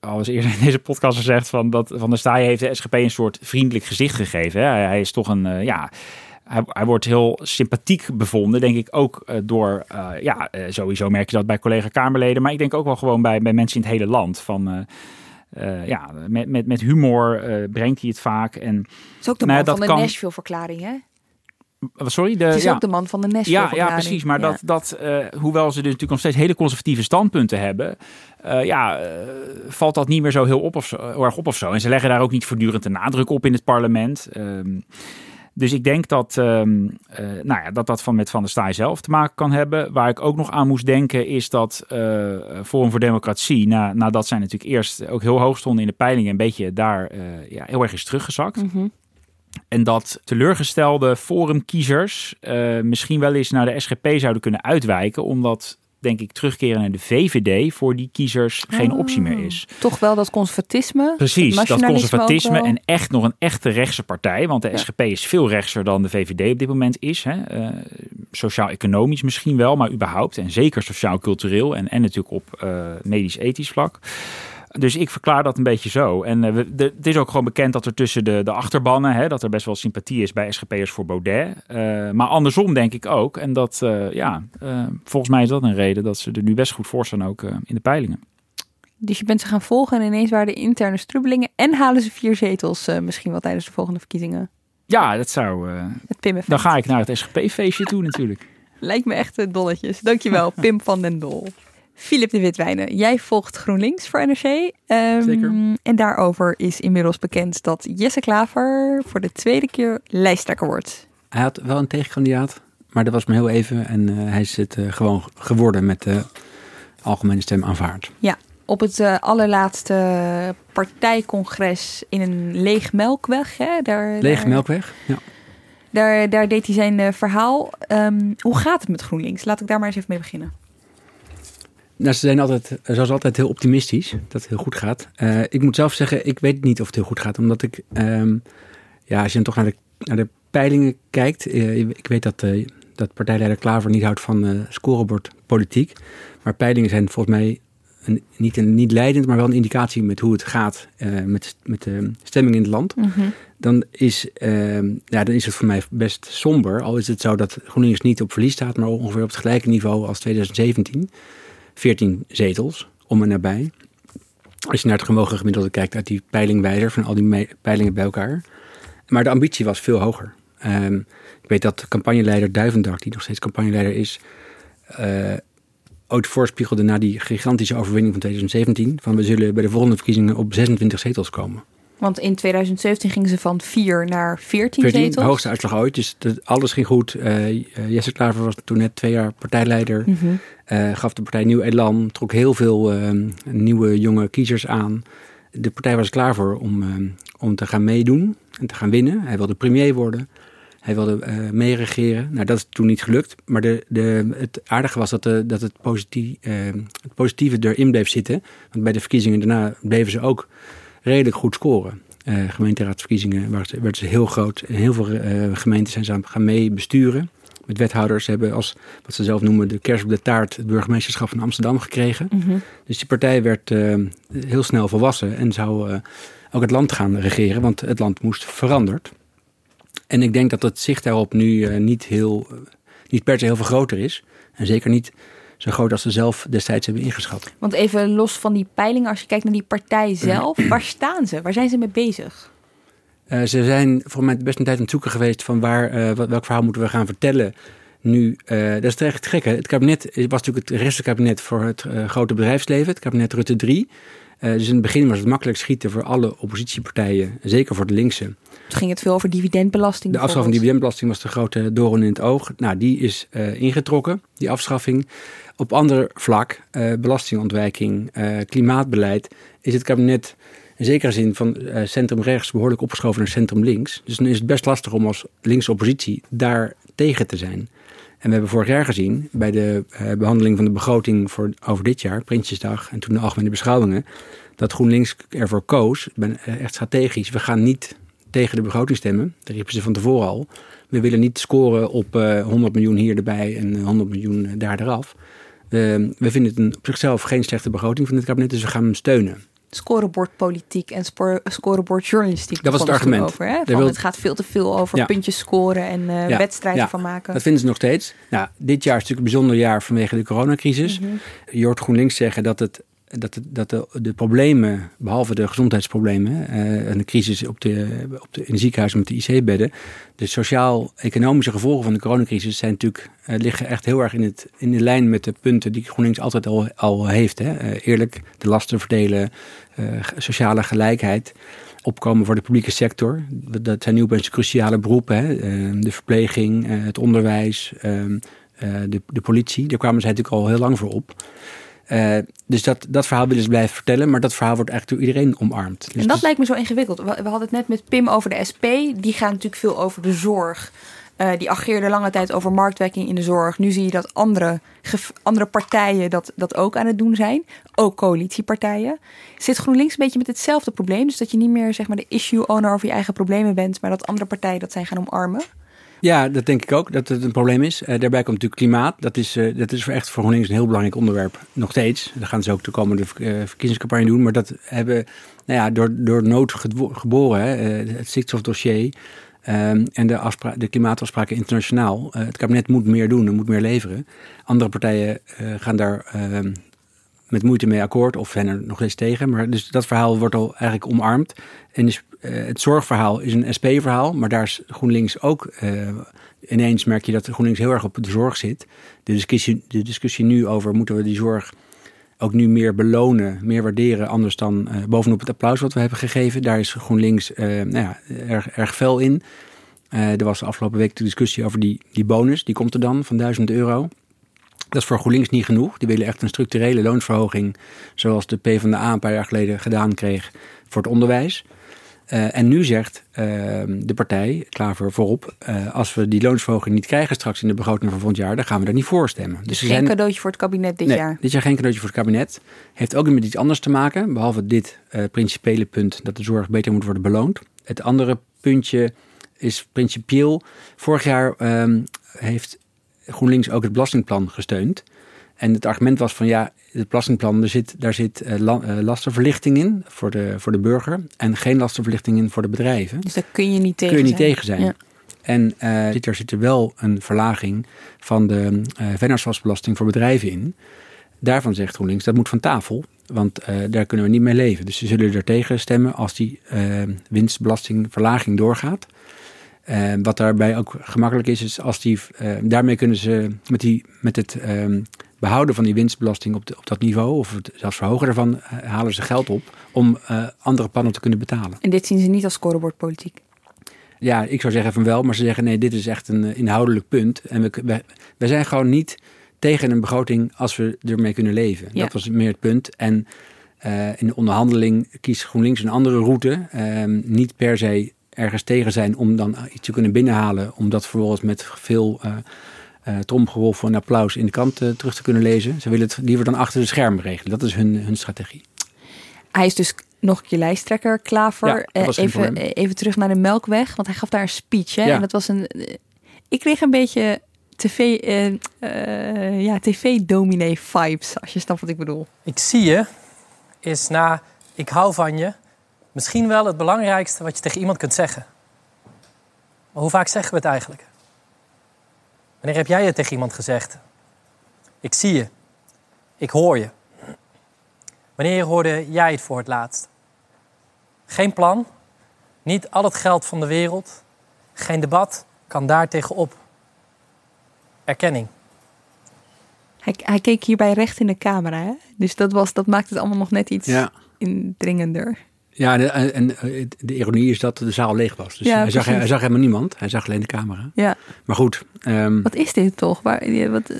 al eens eerder in deze podcast gezegd van dat Van der Staaij heeft de SGP een soort vriendelijk gezicht gegeven. Hè? Hij, is toch een, ja... Hij, hij, wordt heel sympathiek bevonden, denk ik ook door, uh, ja, sowieso merk je dat bij collega-Kamerleden, maar ik denk ook wel gewoon bij, bij mensen in het hele land. Van, uh, ja, met, met, met humor uh, brengt hij het vaak. En, het is ook de man nou, van de kan... Nashville-verklaring, hè? Sorry? De, het is ja. ook de man van de Nashville Ja, ja precies. Maar ja. dat, dat uh, hoewel ze dus natuurlijk nog steeds hele conservatieve standpunten hebben, ja, valt dat niet meer zo heel, op of zo, heel erg op of zo. En ze leggen daar ook niet voortdurend de nadruk op in het parlement. Um, dus ik denk dat, um, uh, nou ja, dat dat van met Van der Staaij zelf te maken kan hebben. Waar ik ook nog aan moest denken is dat uh, Forum voor Democratie, na, nadat zij natuurlijk eerst ook heel hoog stonden in de peilingen, een beetje daar uh, ja, heel erg is teruggezakt. Mm -hmm. En dat teleurgestelde forumkiezers misschien wel eens naar de SGP zouden kunnen uitwijken, omdat denk ik, terugkeren naar de VVD voor die kiezers geen oh, optie meer is. Toch wel dat conservatisme? Precies, dat conservatisme en echt nog een echte rechtse partij. Want de Ja. SGP is veel rechtser dan de VVD op dit moment is. hè. Eh, Sociaal-economisch misschien wel, maar überhaupt. En zeker sociaal-cultureel en, en natuurlijk op eh, medisch-ethisch vlak. Dus ik verklaar dat een beetje zo. En eh, we- de- het is ook gewoon bekend dat er tussen de, de achterbannen, hè, dat er best wel sympathie is bij SGP'ers voor Baudet. Eh, maar andersom denk ik ook. En dat, eh, ja, volgens mij is dat een reden dat ze er nu best goed voor staan ook in de peilingen. Dus je bent ze gaan volgen en ineens waren er interne strubbelingen en halen ze vier zetels misschien wel tijdens de volgende verkiezingen. Ja, dat zou... Het Pim-effect. dan ga ik naar het SGP-feestje toe natuurlijk. Lijkt me echt dolletjes. Dankjewel, Pim van den Dol. Filip de Witwijnen, jij volgt GroenLinks voor NRC. Ehm, Zeker. En daarover is inmiddels bekend dat Jesse Klaver voor de tweede keer lijsttrekker wordt. Hij had wel een tegenkandidaat, maar dat was maar heel even. En eh, hij is het eh, gewoon geworden met de algemene stem aanvaard. Op het eh, allerlaatste partijcongres in een leeg melkweg. Hè? Daar, daar- Melkweg. Ja. Daar, daar deed hij zijn verhaal. Ehm, hoe gaat het met GroenLinks? Laat ik daar maar eens even mee beginnen. Nou, ze zijn altijd, zoals altijd, heel optimistisch dat het heel goed gaat. Eh, ik moet zelf zeggen, ik weet niet of het heel goed gaat. Omdat ik, ehm, ja, als je dan toch naar de, naar de peilingen kijkt. eh, ik weet dat, eh, dat partijleider Klaver niet houdt van scorebordpolitiek. Maar peilingen zijn volgens mij een, niet, een, niet leidend, maar wel een indicatie met hoe het gaat met, met de stemming in het land. dan is, ehm, ja, dan is het voor mij best somber. Al is het zo dat GroenLinks niet op verlies staat, maar ongeveer op het gelijke niveau als 2017. 14 zetels, om en nabij. Als je naar het gemogen gemiddelde kijkt uit die peilingwijzer van al die peilingen bij elkaar. Maar de ambitie was veel hoger. Ehm, ik weet dat campagneleider Duivendak, die nog steeds campagneleider is, eh, ooit voorspiegelde na die gigantische overwinning van 2017, van we zullen bij de volgende verkiezingen op 26 zetels komen. Want in 2017 gingen ze van 4 naar 14, 14, de zetels. hoogste uitslag ooit. Dus alles ging goed. Eh, Jesse Klaver was toen net twee jaar partijleider. Mhm. Gaf de partij nieuw elan. Trok heel veel eh, nieuwe jonge kiezers aan. De partij was klaar voor om, eh, om te gaan meedoen en te gaan winnen. Hij wilde premier worden. Hij wilde eh meeregeren. Nou, dat is toen niet gelukt. Maar de, de, het aardige was dat, dat het, positie- eh, het positieve erin bleef zitten. Want bij de verkiezingen daarna bleven ze ook redelijk goed scoren. Eh gemeenteraadsverkiezingen werden ze heel groot. En heel veel eh, gemeenten zijn ze gaan mee besturen. Met wethouders hebben als, wat ze zelf noemen, de kers op de taart, het burgemeesterschap van Amsterdam gekregen. Mhm. Dus die partij werd eh, heel snel volwassen en zou eh, ook het land gaan regeren, want het land moest veranderd. En ik denk dat het zicht daarop nu eh, niet, heel, niet per se heel veel groter is. En zeker niet zo groot als ze zelf destijds hebben ingeschat. Want even los van die peilingen, als je kijkt naar die partij zelf, waar staan ze? Waar zijn ze mee bezig? Eh, ze zijn voor mij best een tijd aan het zoeken geweest van waar, eh, welk verhaal moeten we gaan vertellen. Nu, eh, dat is echt gek. Hè? Het kabinet was natuurlijk het restkabinet voor het grote bedrijfsleven, het kabinet Rutte 3. Eh, dus in het begin was het makkelijk schieten voor alle oppositiepartijen, zeker voor de linkse. Toen ging het veel over dividendbelasting. De afschaffing van dividendbelasting was de grote doorn in het oog. Nou, die is ingetrokken, die afschaffing. Op ander vlak, belastingontwijking, klimaatbeleid, is het kabinet in zekere zin van eh, centrum-rechts behoorlijk opgeschoven naar centrum-links. Dus dan is het best lastig om als linkse oppositie daar tegen te zijn. En we hebben vorig jaar gezien, bij de eh, behandeling van de begroting voor, over dit jaar, Prinsjesdag en toen de algemene beschouwingen, dat GroenLinks ervoor koos, ben eh, echt strategisch, we gaan niet tegen de begroting stemmen. Dat riepen ze van tevoren al. We willen niet scoren op eh 100 miljoen hier erbij en 100 miljoen daar eraf. We- we vinden het een, op zichzelf geen slechte begroting van dit kabinet, dus we gaan hem steunen. Scorebordpolitiek en scorebordjournalistiek. Dat was het argument. Over, hè? Van, wil- Het gaat veel te veel over Ja. puntjes scoren en eh, Ja, wedstrijden ja, van maken. Dat vinden ze nog steeds. Nou, dit jaar is natuurlijk een bijzonder jaar vanwege de coronacrisis. Mhm. Je hoort GroenLinks zeggen dat, het, dat, het, dat de, de problemen, behalve de gezondheidsproblemen eh, en de crisis op de, op de, in de ziekenhuizen met de IC-bedden, de sociaal-economische gevolgen van de coronacrisis zijn natuurlijk, eh, liggen echt heel erg in, het, in de lijn met de punten die GroenLinks altijd al, al heeft. Hè. Eh, eerlijk, de lasten verdelen, sociale gelijkheid opkomen voor de publieke sector. Dat- zijn nu opeens cruciale beroepen. Hè? Eh, De verpleging, het onderwijs, ehm, eh, de, de politie. Daar kwamen zij natuurlijk al heel lang voor op. Eh, dus dat, dat verhaal willen ze blijven vertellen. Maar dat verhaal wordt eigenlijk door iedereen omarmd. Dus en dat is- lijkt me zo ingewikkeld. We, we hadden het net met Pim over de SP. Die gaan natuurlijk veel over de zorg. Eh, die ageerde lange tijd over marktwerking in de zorg. Nu zie je dat andere, andere partijen dat, dat ook aan het doen zijn. Ook coalitiepartijen. Zit GroenLinks een beetje met hetzelfde probleem? Dus dat je niet meer zeg maar, de issue owner over je eigen problemen bent. Maar dat andere partijen dat zijn gaan omarmen? Ja, dat denk ik ook, dat het een probleem is. Eh, daarbij komt natuurlijk klimaat. Dat is, eh, dat is echt voor GroenLinks een heel belangrijk onderwerp. Nog steeds. Dat gaan ze ook de komende eh, verkiezingscampagne doen. Maar dat hebben, nou ja, door, door nood geboren, hè, het stikstofdossier... ehm, en de, de klimaatafspraken internationaal. Het kabinet moet meer doen en moet meer leveren. Andere partijen gaan daar ehm, met moeite mee akkoord of zijn er nog eens tegen. Maar dus dat verhaal wordt al eigenlijk omarmd. En eh, het zorgverhaal is een SP-verhaal, maar daar is GroenLinks ook. eh, ineens merk je dat GroenLinks heel erg op de zorg zit. De discussie, de discussie nu over moeten we die zorg ook nu meer belonen, meer waarderen, anders dan eh, bovenop het applaus wat we hebben gegeven. Daar is GroenLinks nou ja, erg, erg fel in. Er was de afgelopen week de discussie over die, die bonus. Die komt er dan van 1000 euro. Dat is voor GroenLinks niet genoeg. Die willen echt een structurele loonsverhoging, zoals de PvdA een paar jaar geleden gedaan kreeg voor het onderwijs. Eh, en nu zegt eh, de partij, Klaver voorop, eh, als we die loonsverhoging niet krijgen straks in de begroting van volgend jaar, dan gaan we daar niet voor stemmen. Dus geen zijn- cadeautje voor het kabinet dit nee, jaar. Dit jaar geen cadeautje voor het kabinet. Heeft ook met iets anders te maken, behalve dit eh, principiële punt dat de zorg beter moet worden beloond. Het andere puntje is principieel. Vorig jaar ehm, heeft GroenLinks ook het belastingplan gesteund. En het argument was van ja, het belastingplan, er zit, daar zit eh, la- eh, lastenverlichting in voor de, voor de burger en geen lastenverlichting in voor de bedrijven Dus daar kun je niet tegen kun je niet zijn. tegen zijn. Ja. En zit er zit er wel een verlaging van de vennootschapsbelasting voor bedrijven in. Daarvan zegt GroenLinks dat moet van tafel, want daar kunnen we niet mee leven. Dus ze zullen er tegen stemmen als die winstbelastingverlaging doorgaat. Eh, wat daarbij ook gemakkelijk is, is als die, eh, daarmee kunnen ze met, die, met het ehm, behouden van die winstbelasting op, de- op dat niveau, of het zelfs verhogen daarvan, eh, halen ze geld op om eh, andere pannen te kunnen betalen. En dit zien ze niet als scorebordpolitiek. Ja, ik zou zeggen van wel, maar ze zeggen nee, dit is echt een eh, inhoudelijk punt. En we, we, zijn gewoon niet tegen een begroting als we ermee kunnen leven. Ja. Dat was meer het punt. En in de onderhandeling kiest GroenLinks een andere route. Ehm, niet per se ergens tegen zijn om dan iets te kunnen binnenhalen. Om dat vervolgens met veel eh eh, tromgerol en applaus in de krant eh, terug te kunnen lezen. Ze willen het liever dan achter de schermen regelen. Dat is hun, hun strategie. Hij is dus nog een keer lijsttrekker, Klaver. Ja, even, even terug naar de Melkweg, want hij gaf daar een speech. Hè? Ja. En dat was een. ik kreeg een beetje tv, eh, eh, ja, tv-dominee vibes, als je snapt wat ik bedoel. Ik zie je is na ik hou van je misschien wel het belangrijkste wat je tegen iemand kunt zeggen. Maar hoe vaak zeggen we het eigenlijk? Wanneer heb jij het tegen iemand gezegd? Ik zie je. Ik hoor je. Wanneer hoorde jij het voor het laatst? Geen plan, niet al het geld van de wereld, geen debat kan daar tegenop. Erkenning. Hij, hij keek hierbij recht in de camera, hè? dus dat, was, dat maakt het allemaal nog net iets Ja. indringender. Ja, en, en eh, de ironie is dat de zaal leeg was. Dus Ja, hij, zag, hij zag helemaal niemand. Hij zag alleen de camera. Ja, Maar goed, ehm, wat is dit toch? Waar, ja, wat, eh,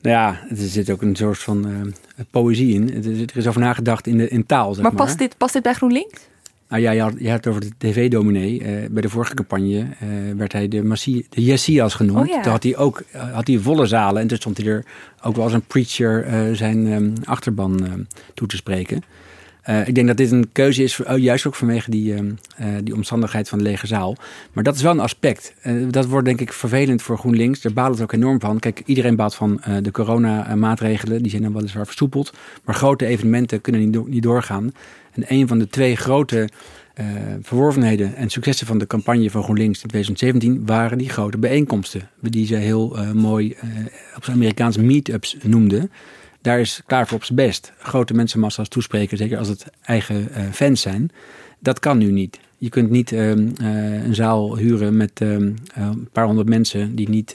nou ja, er zit ook een soort van eh, poëzie in. Er is over nagedacht in, de, in taal, zeg maar maar. past dit, past dit bij GroenLinks? Nou ja, je had, je had het over de tv-dominee. Eh, bij de vorige campagne eh, werd hij de, Massie, de Jessias genoemd. Oh ja. Toen had hij ook eh, had hij volle zalen. En toen stond hij er ook wel als een preacher eh, zijn ehm, achterban eh, toe te spreken. Eh, ik denk dat dit een keuze is, voor, oh, juist ook vanwege die, ehm, eh, die omstandigheid van de lege zaal. Maar dat is wel een aspect. Eh, dat wordt denk ik vervelend voor GroenLinks. Daar baalt het ook enorm van. Kijk, iedereen baalt van de coronamaatregelen. Die zijn dan weliswaar versoepeld. Maar grote evenementen kunnen niet, do- niet doorgaan. En een van de twee grote verworvenheden en successen van de campagne van GroenLinks in 2017 waren die grote bijeenkomsten. Die ze heel mooi op zijn Amerikaans meetups noemden. Daar is klaar voor op zijn best. Grote mensenmassa's toespreken, zeker als het eigen eh, fans zijn. Dat kan nu niet. Je kunt niet ehm, eh, een zaal huren met ehm, eh, een paar honderd mensen die niet.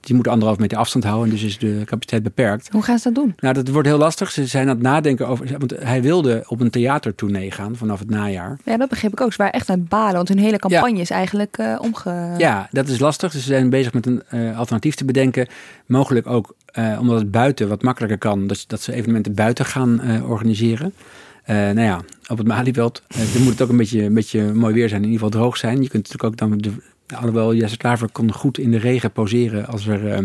die moeten anderhalf meter afstand houden. Dus is de capaciteit beperkt. Hoe gaan ze dat doen? Nou, dat wordt heel lastig. Ze zijn aan het nadenken over. Want hij wilde op een theatertournee gaan vanaf het najaar. Ja, dat begreep ik ook. Ze waren echt aan het balen, want hun hele campagne is eigenlijk omge... Ja, dat is lastig. Dus ze zijn bezig met een alternatief te bedenken. Mogelijk ook eh, omdat het buiten wat makkelijker kan, dat, dat ze evenementen buiten gaan eh, organiseren. Eh, nou ja, op het Malieveld, dan moet het ook een beetje, een beetje mooi weer zijn, in ieder geval droog zijn. Je kunt natuurlijk ook dan, de, alhoewel Jesse Klaver kon goed in de regen poseren als er... eh,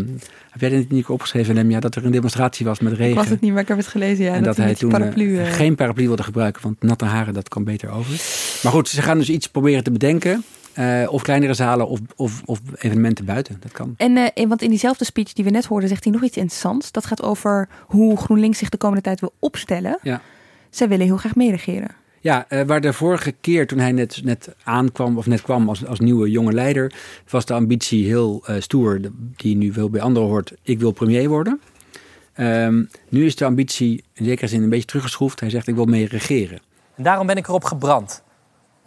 heb jij dit niet opgeschreven, Lemja, dat er een demonstratie was met Ik regen? was het niet, maar ik heb het gelezen. Ja, en dat, hij toen paraplu... geen paraplu wilde gebruiken, want natte haren, dat kan beter over. Maar goed, ze gaan dus iets proberen te bedenken. Eh, of kleinere zalen of, of, of evenementen buiten. Dat kan. En eh, want in diezelfde speech die we net hoorden, zegt hij nog iets interessants. Dat gaat over hoe GroenLinks zich de komende tijd wil opstellen. Ja. Zij willen heel graag meeregeren. Ja, eh, waar de vorige keer toen hij net, net aankwam, of net kwam als, als nieuwe jonge leider, was de ambitie heel eh, stoer, die nu wel bij anderen hoort. Ik wil premier worden. Ehm, nu is de ambitie in zekere zin een beetje teruggeschroefd. Hij zegt, ik wil mee regeren. En daarom ben ik erop gebrand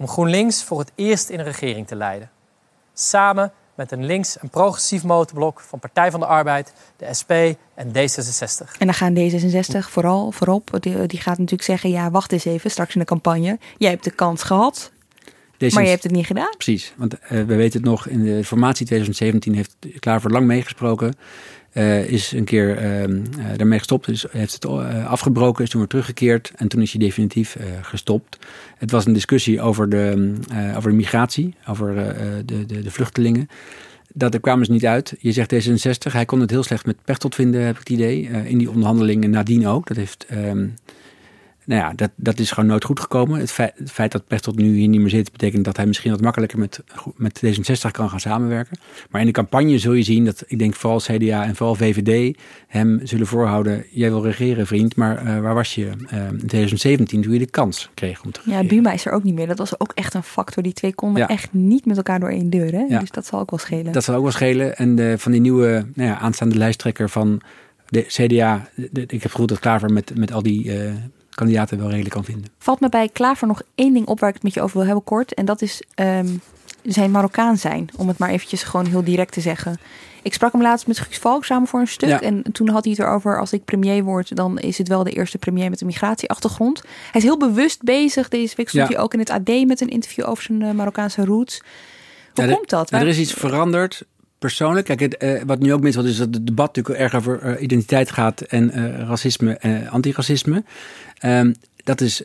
om GroenLinks voor het eerst in een regering te leiden. Samen met een links- en progressief motorblok van Partij van de Arbeid, de SP en D66. En dan gaan D66 vooral voorop. Die, die gaat natuurlijk zeggen, ja, wacht eens even, straks in de campagne. Jij hebt de kans gehad, maar je hebt het niet gedaan. Precies, want eh, we weten het nog, in de formatie 2017 heeft Klaver lang meegesproken. Eh, is een keer ehm, eh, daarmee gestopt, dus heeft het eh, afgebroken, is toen weer teruggekeerd en toen is hij definitief gestopt. Het was een discussie over de, eh, over de migratie, over de, de, de vluchtelingen. Dat, daar kwamen ze niet uit. Je zegt D66, hij kon het heel slecht met Pechtold vinden, heb ik het idee. in die onderhandelingen nadien ook. Dat heeft... ehm, nou ja, dat, dat is gewoon nooit goed gekomen. Het feit, het feit dat Pechtold nu hier niet meer zit, betekent dat hij misschien wat makkelijker met, met D66 kan gaan samenwerken. Maar in de campagne zul je zien dat, ik denk vooral CDA en vooral VVD hem zullen voorhouden. Jij wil regeren, vriend, maar eh, waar was je eh, in 2017 toen je de kans kreeg om te Ja, regeren? Buma is er ook niet meer. Dat was ook echt een factor. Die twee konden Ja. echt niet met elkaar door één deur. Hè? Ja. Dus dat zal ook wel schelen. Dat zal ook wel schelen. En de, van die nieuwe nou ja, aanstaande lijsttrekker van de CDA, de- ik heb gevoeld dat Klaver met, met al die eh, kandidaten wel redelijk kan vinden. Valt me bij Klaver nog één ding op waar ik het met je over wil hebben kort. En dat is ehm, zijn Marokkaan zijn. Om het maar eventjes gewoon heel direct te zeggen. Ik sprak hem laatst met Guus Valk samen voor een stuk. Ja. En toen had hij het erover, als ik premier word, dan is het wel de eerste premier met een migratieachtergrond. Hij is heel bewust bezig. Deze week stond Ja. hij ook in het AD met een interview over zijn eh, Marokkaanse roots. Hoe Ja, komt dat? Er is iets veranderd. Persoonlijk, kijk, het, eh, wat nu ook mis is dat het debat natuurlijk erg over eh, identiteit gaat en eh, racisme en antiracisme. Ehm, dat is,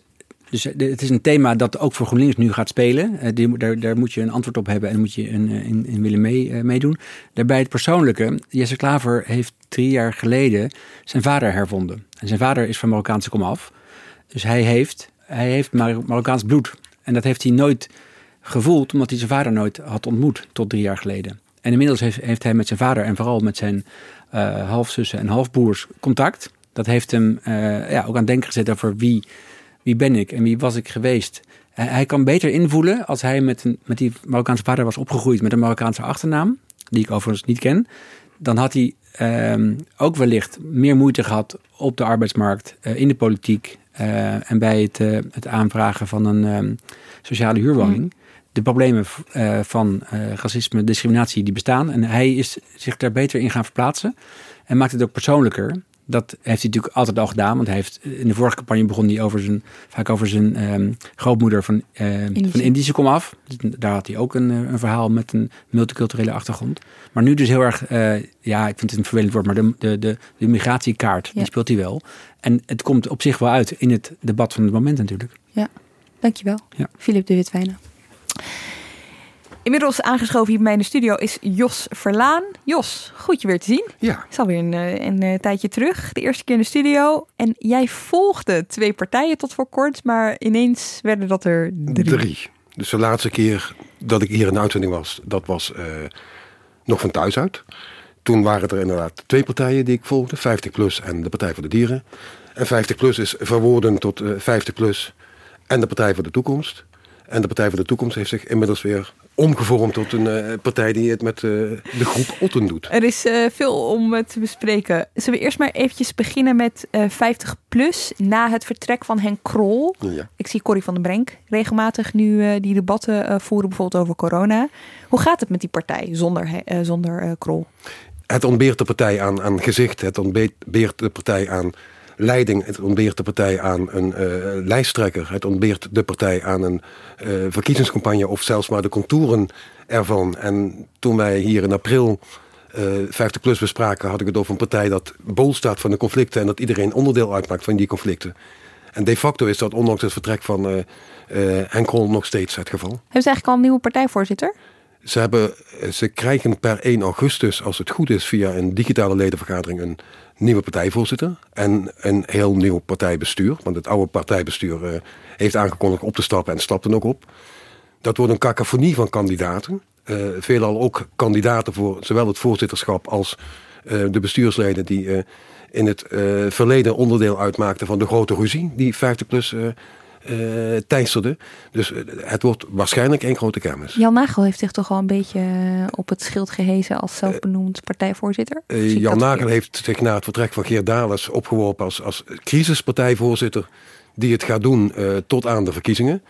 dus eh, het is een thema dat ook voor GroenLinks nu gaat spelen. Eh, daar, daar moet je een antwoord op hebben en moet je een, eh, in, in willen mee, meedoen. Daarbij het persoonlijke. Jesse Klaver heeft drie jaar geleden zijn vader hervonden. En zijn vader is van Marokkaanse komaf. Dus hij heeft, hij heeft Mar- Marokkaans bloed. En dat heeft hij nooit gevoeld, omdat hij zijn vader nooit had ontmoet tot drie jaar geleden. En inmiddels heeft, heeft hij met zijn vader en vooral met zijn eh, halfzussen en halfbroers contact. Dat heeft hem eh, ja, ook aan het denken gezet over wie, wie ben ik en wie was ik geweest. Hij, hij kan beter invoelen als hij met, een, met die Marokkaanse vader was opgegroeid met een Marokkaanse achternaam, die ik overigens niet ken. Dan had hij ehm, ook wellicht meer moeite gehad op de arbeidsmarkt, eh, in de politiek eh, en bij het, het aanvragen van een ehm, sociale huurwoning. De problemen van eh, racisme, discriminatie die bestaan. En hij is zich daar beter in gaan verplaatsen en maakt het ook persoonlijker. Dat heeft hij natuurlijk altijd al gedaan. Want hij heeft in de vorige campagne begon hij over zijn, vaak over zijn ehm, grootmoeder van, eh, van Indische komaf. Dus Daar had hij ook een, eh, een verhaal met een multiculturele achtergrond. Maar nu dus heel erg, eh, ja, ik vind het een vervelend woord, maar de, de, de, de migratiekaart, Ja. die speelt hij wel. En het komt op zich wel uit in het debat van het moment natuurlijk. Ja, dankjewel. Ja. Filip de Witwijnen. Inmiddels aangeschoven hier bij mij in de studio is Jos Verlaan. Jos, goed je weer te zien. Ja. Is alweer een, eh, een, eh, tijdje terug. De eerste keer in de studio. En jij volgde twee partijen tot voor kort, maar ineens werden dat er drie. Drie. Dus de laatste keer dat ik hier in de uitzending was, dat was eh, nog van thuis uit. Toen waren er inderdaad twee partijen die ik volgde, 50 plus en de Partij voor de Dieren. En 50 plus is verwoorden tot eh 50 plus en de Partij voor de Toekomst. En de Partij voor de Toekomst heeft zich inmiddels weer omgevormd tot een eh, partij die het met eh, de groep Otten doet. Er is eh, veel om te bespreken. Zullen we eerst maar eventjes beginnen met eh 50 plus na het vertrek van Henk Krol. Ja. Ik zie Corrie van den Brenk regelmatig nu die debatten voeren, bijvoorbeeld over corona. Hoe gaat het met die partij zonder, zonder Krol? Het ontbeert de partij aan, aan gezicht, het ontbeert de partij aan leiding, het ontbeert de partij aan een eh, lijsttrekker, het ontbeert de partij aan een eh, verkiezingscampagne of zelfs maar de contouren ervan. En toen wij hier in april eh 50 plus bespraken, had ik het over een partij dat bol staat van de conflicten en dat iedereen onderdeel uitmaakt van die conflicten. En de facto is dat ondanks het vertrek van eh eh, Henk Krol nog steeds het geval. Hebben ze eigenlijk al een nieuwe partijvoorzitter? Ze, hebben, ze krijgen per 1 augustus, als het goed is, via een digitale ledenvergadering een nieuwe partijvoorzitter. En een heel nieuw partijbestuur. Want het oude partijbestuur eh, heeft aangekondigd op te stappen en stapt er ook op. Dat wordt een cacophonie van kandidaten. Eh, veelal ook kandidaten voor zowel het voorzitterschap als eh, de bestuursleden die eh, in het eh, verleden onderdeel uitmaakten van de grote ruzie die 50 plus eh, uh, teisterde. Dus uh, het wordt waarschijnlijk één grote kermis. Jan Nagel heeft zich toch al een beetje op het schild gehezen als zelfbenoemd partijvoorzitter? Jan Nagel heeft zich na het vertrek van Geert Dales opgeworpen als, als crisispartijvoorzitter die het gaat doen tot aan de verkiezingen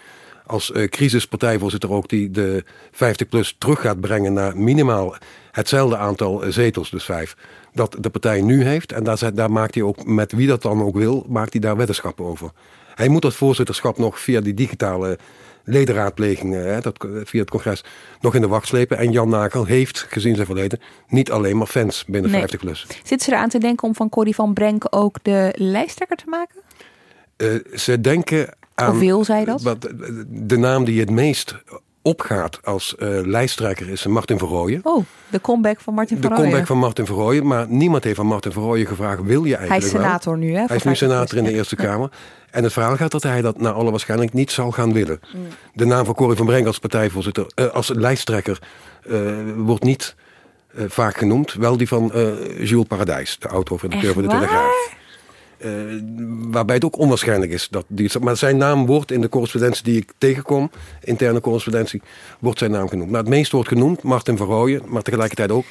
als crisispartijvoorzitter ook die de 50PLUS terug gaat brengen naar minimaal hetzelfde aantal zetels, dus vijf, dat de partij nu heeft. En daar, daar maakt hij ook, met wie dat dan ook wil, maakt hij daar weddenschappen over. Hij moet dat voorzitterschap nog via die digitale ledenraadplegingen, hè, dat, via het congres, nog in de wacht slepen. En Jan Nagel heeft, gezien zijn verleden, niet alleen maar fans binnen Nee. 50 plus. Zitten ze eraan te denken om van Corrie van Brenk ook de lijsttrekker te maken? Eh, ze denken aan... Of wil zij dat? wat- De naam die het meest opgaat als eh, lijsttrekker is Martin Verrooyen. Oh, de comeback van Martin De van Rooyen. comeback van Martin Verrooyen. Maar niemand heeft van Martin Verrooyen gevraagd, wil je eigenlijk Hij is wel? senator nu, hè? Hij is nu 50 senator in de. Eerste Ja. Kamer. En het verhaal gaat dat hij dat naar alle waarschijnlijk niet zal gaan willen. Mm. De naam van Corrie van Brenk als partijvoorzitter, eh, als lijsttrekker, eh, wordt niet vaak genoemd. Wel die van Jules Paradijs, de oud-hoofdredacteur van de? Telegraaf. Eh, waarbij het ook onwaarschijnlijk is dat die. Maar zijn naam wordt in de correspondentie die ik tegenkom, interne correspondentie, wordt zijn naam genoemd. Maar het meest wordt genoemd Martin van Rooyen, maar tegelijkertijd ook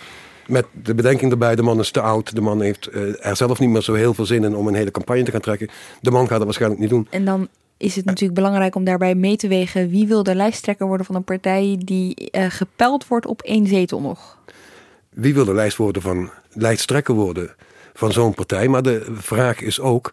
met de bedenking erbij: de man is te oud, de man heeft eh, er zelf niet meer zo heel veel zin in om een hele campagne te gaan trekken. De man gaat het waarschijnlijk niet doen. En dan is het natuurlijk belangrijk om daarbij mee te wegen wie wil de lijsttrekker worden van een partij die eh, gepeld wordt op één zetel nog. Wie wil de lijst worden van lijsttrekker worden van zo'n partij? Maar de vraag is ook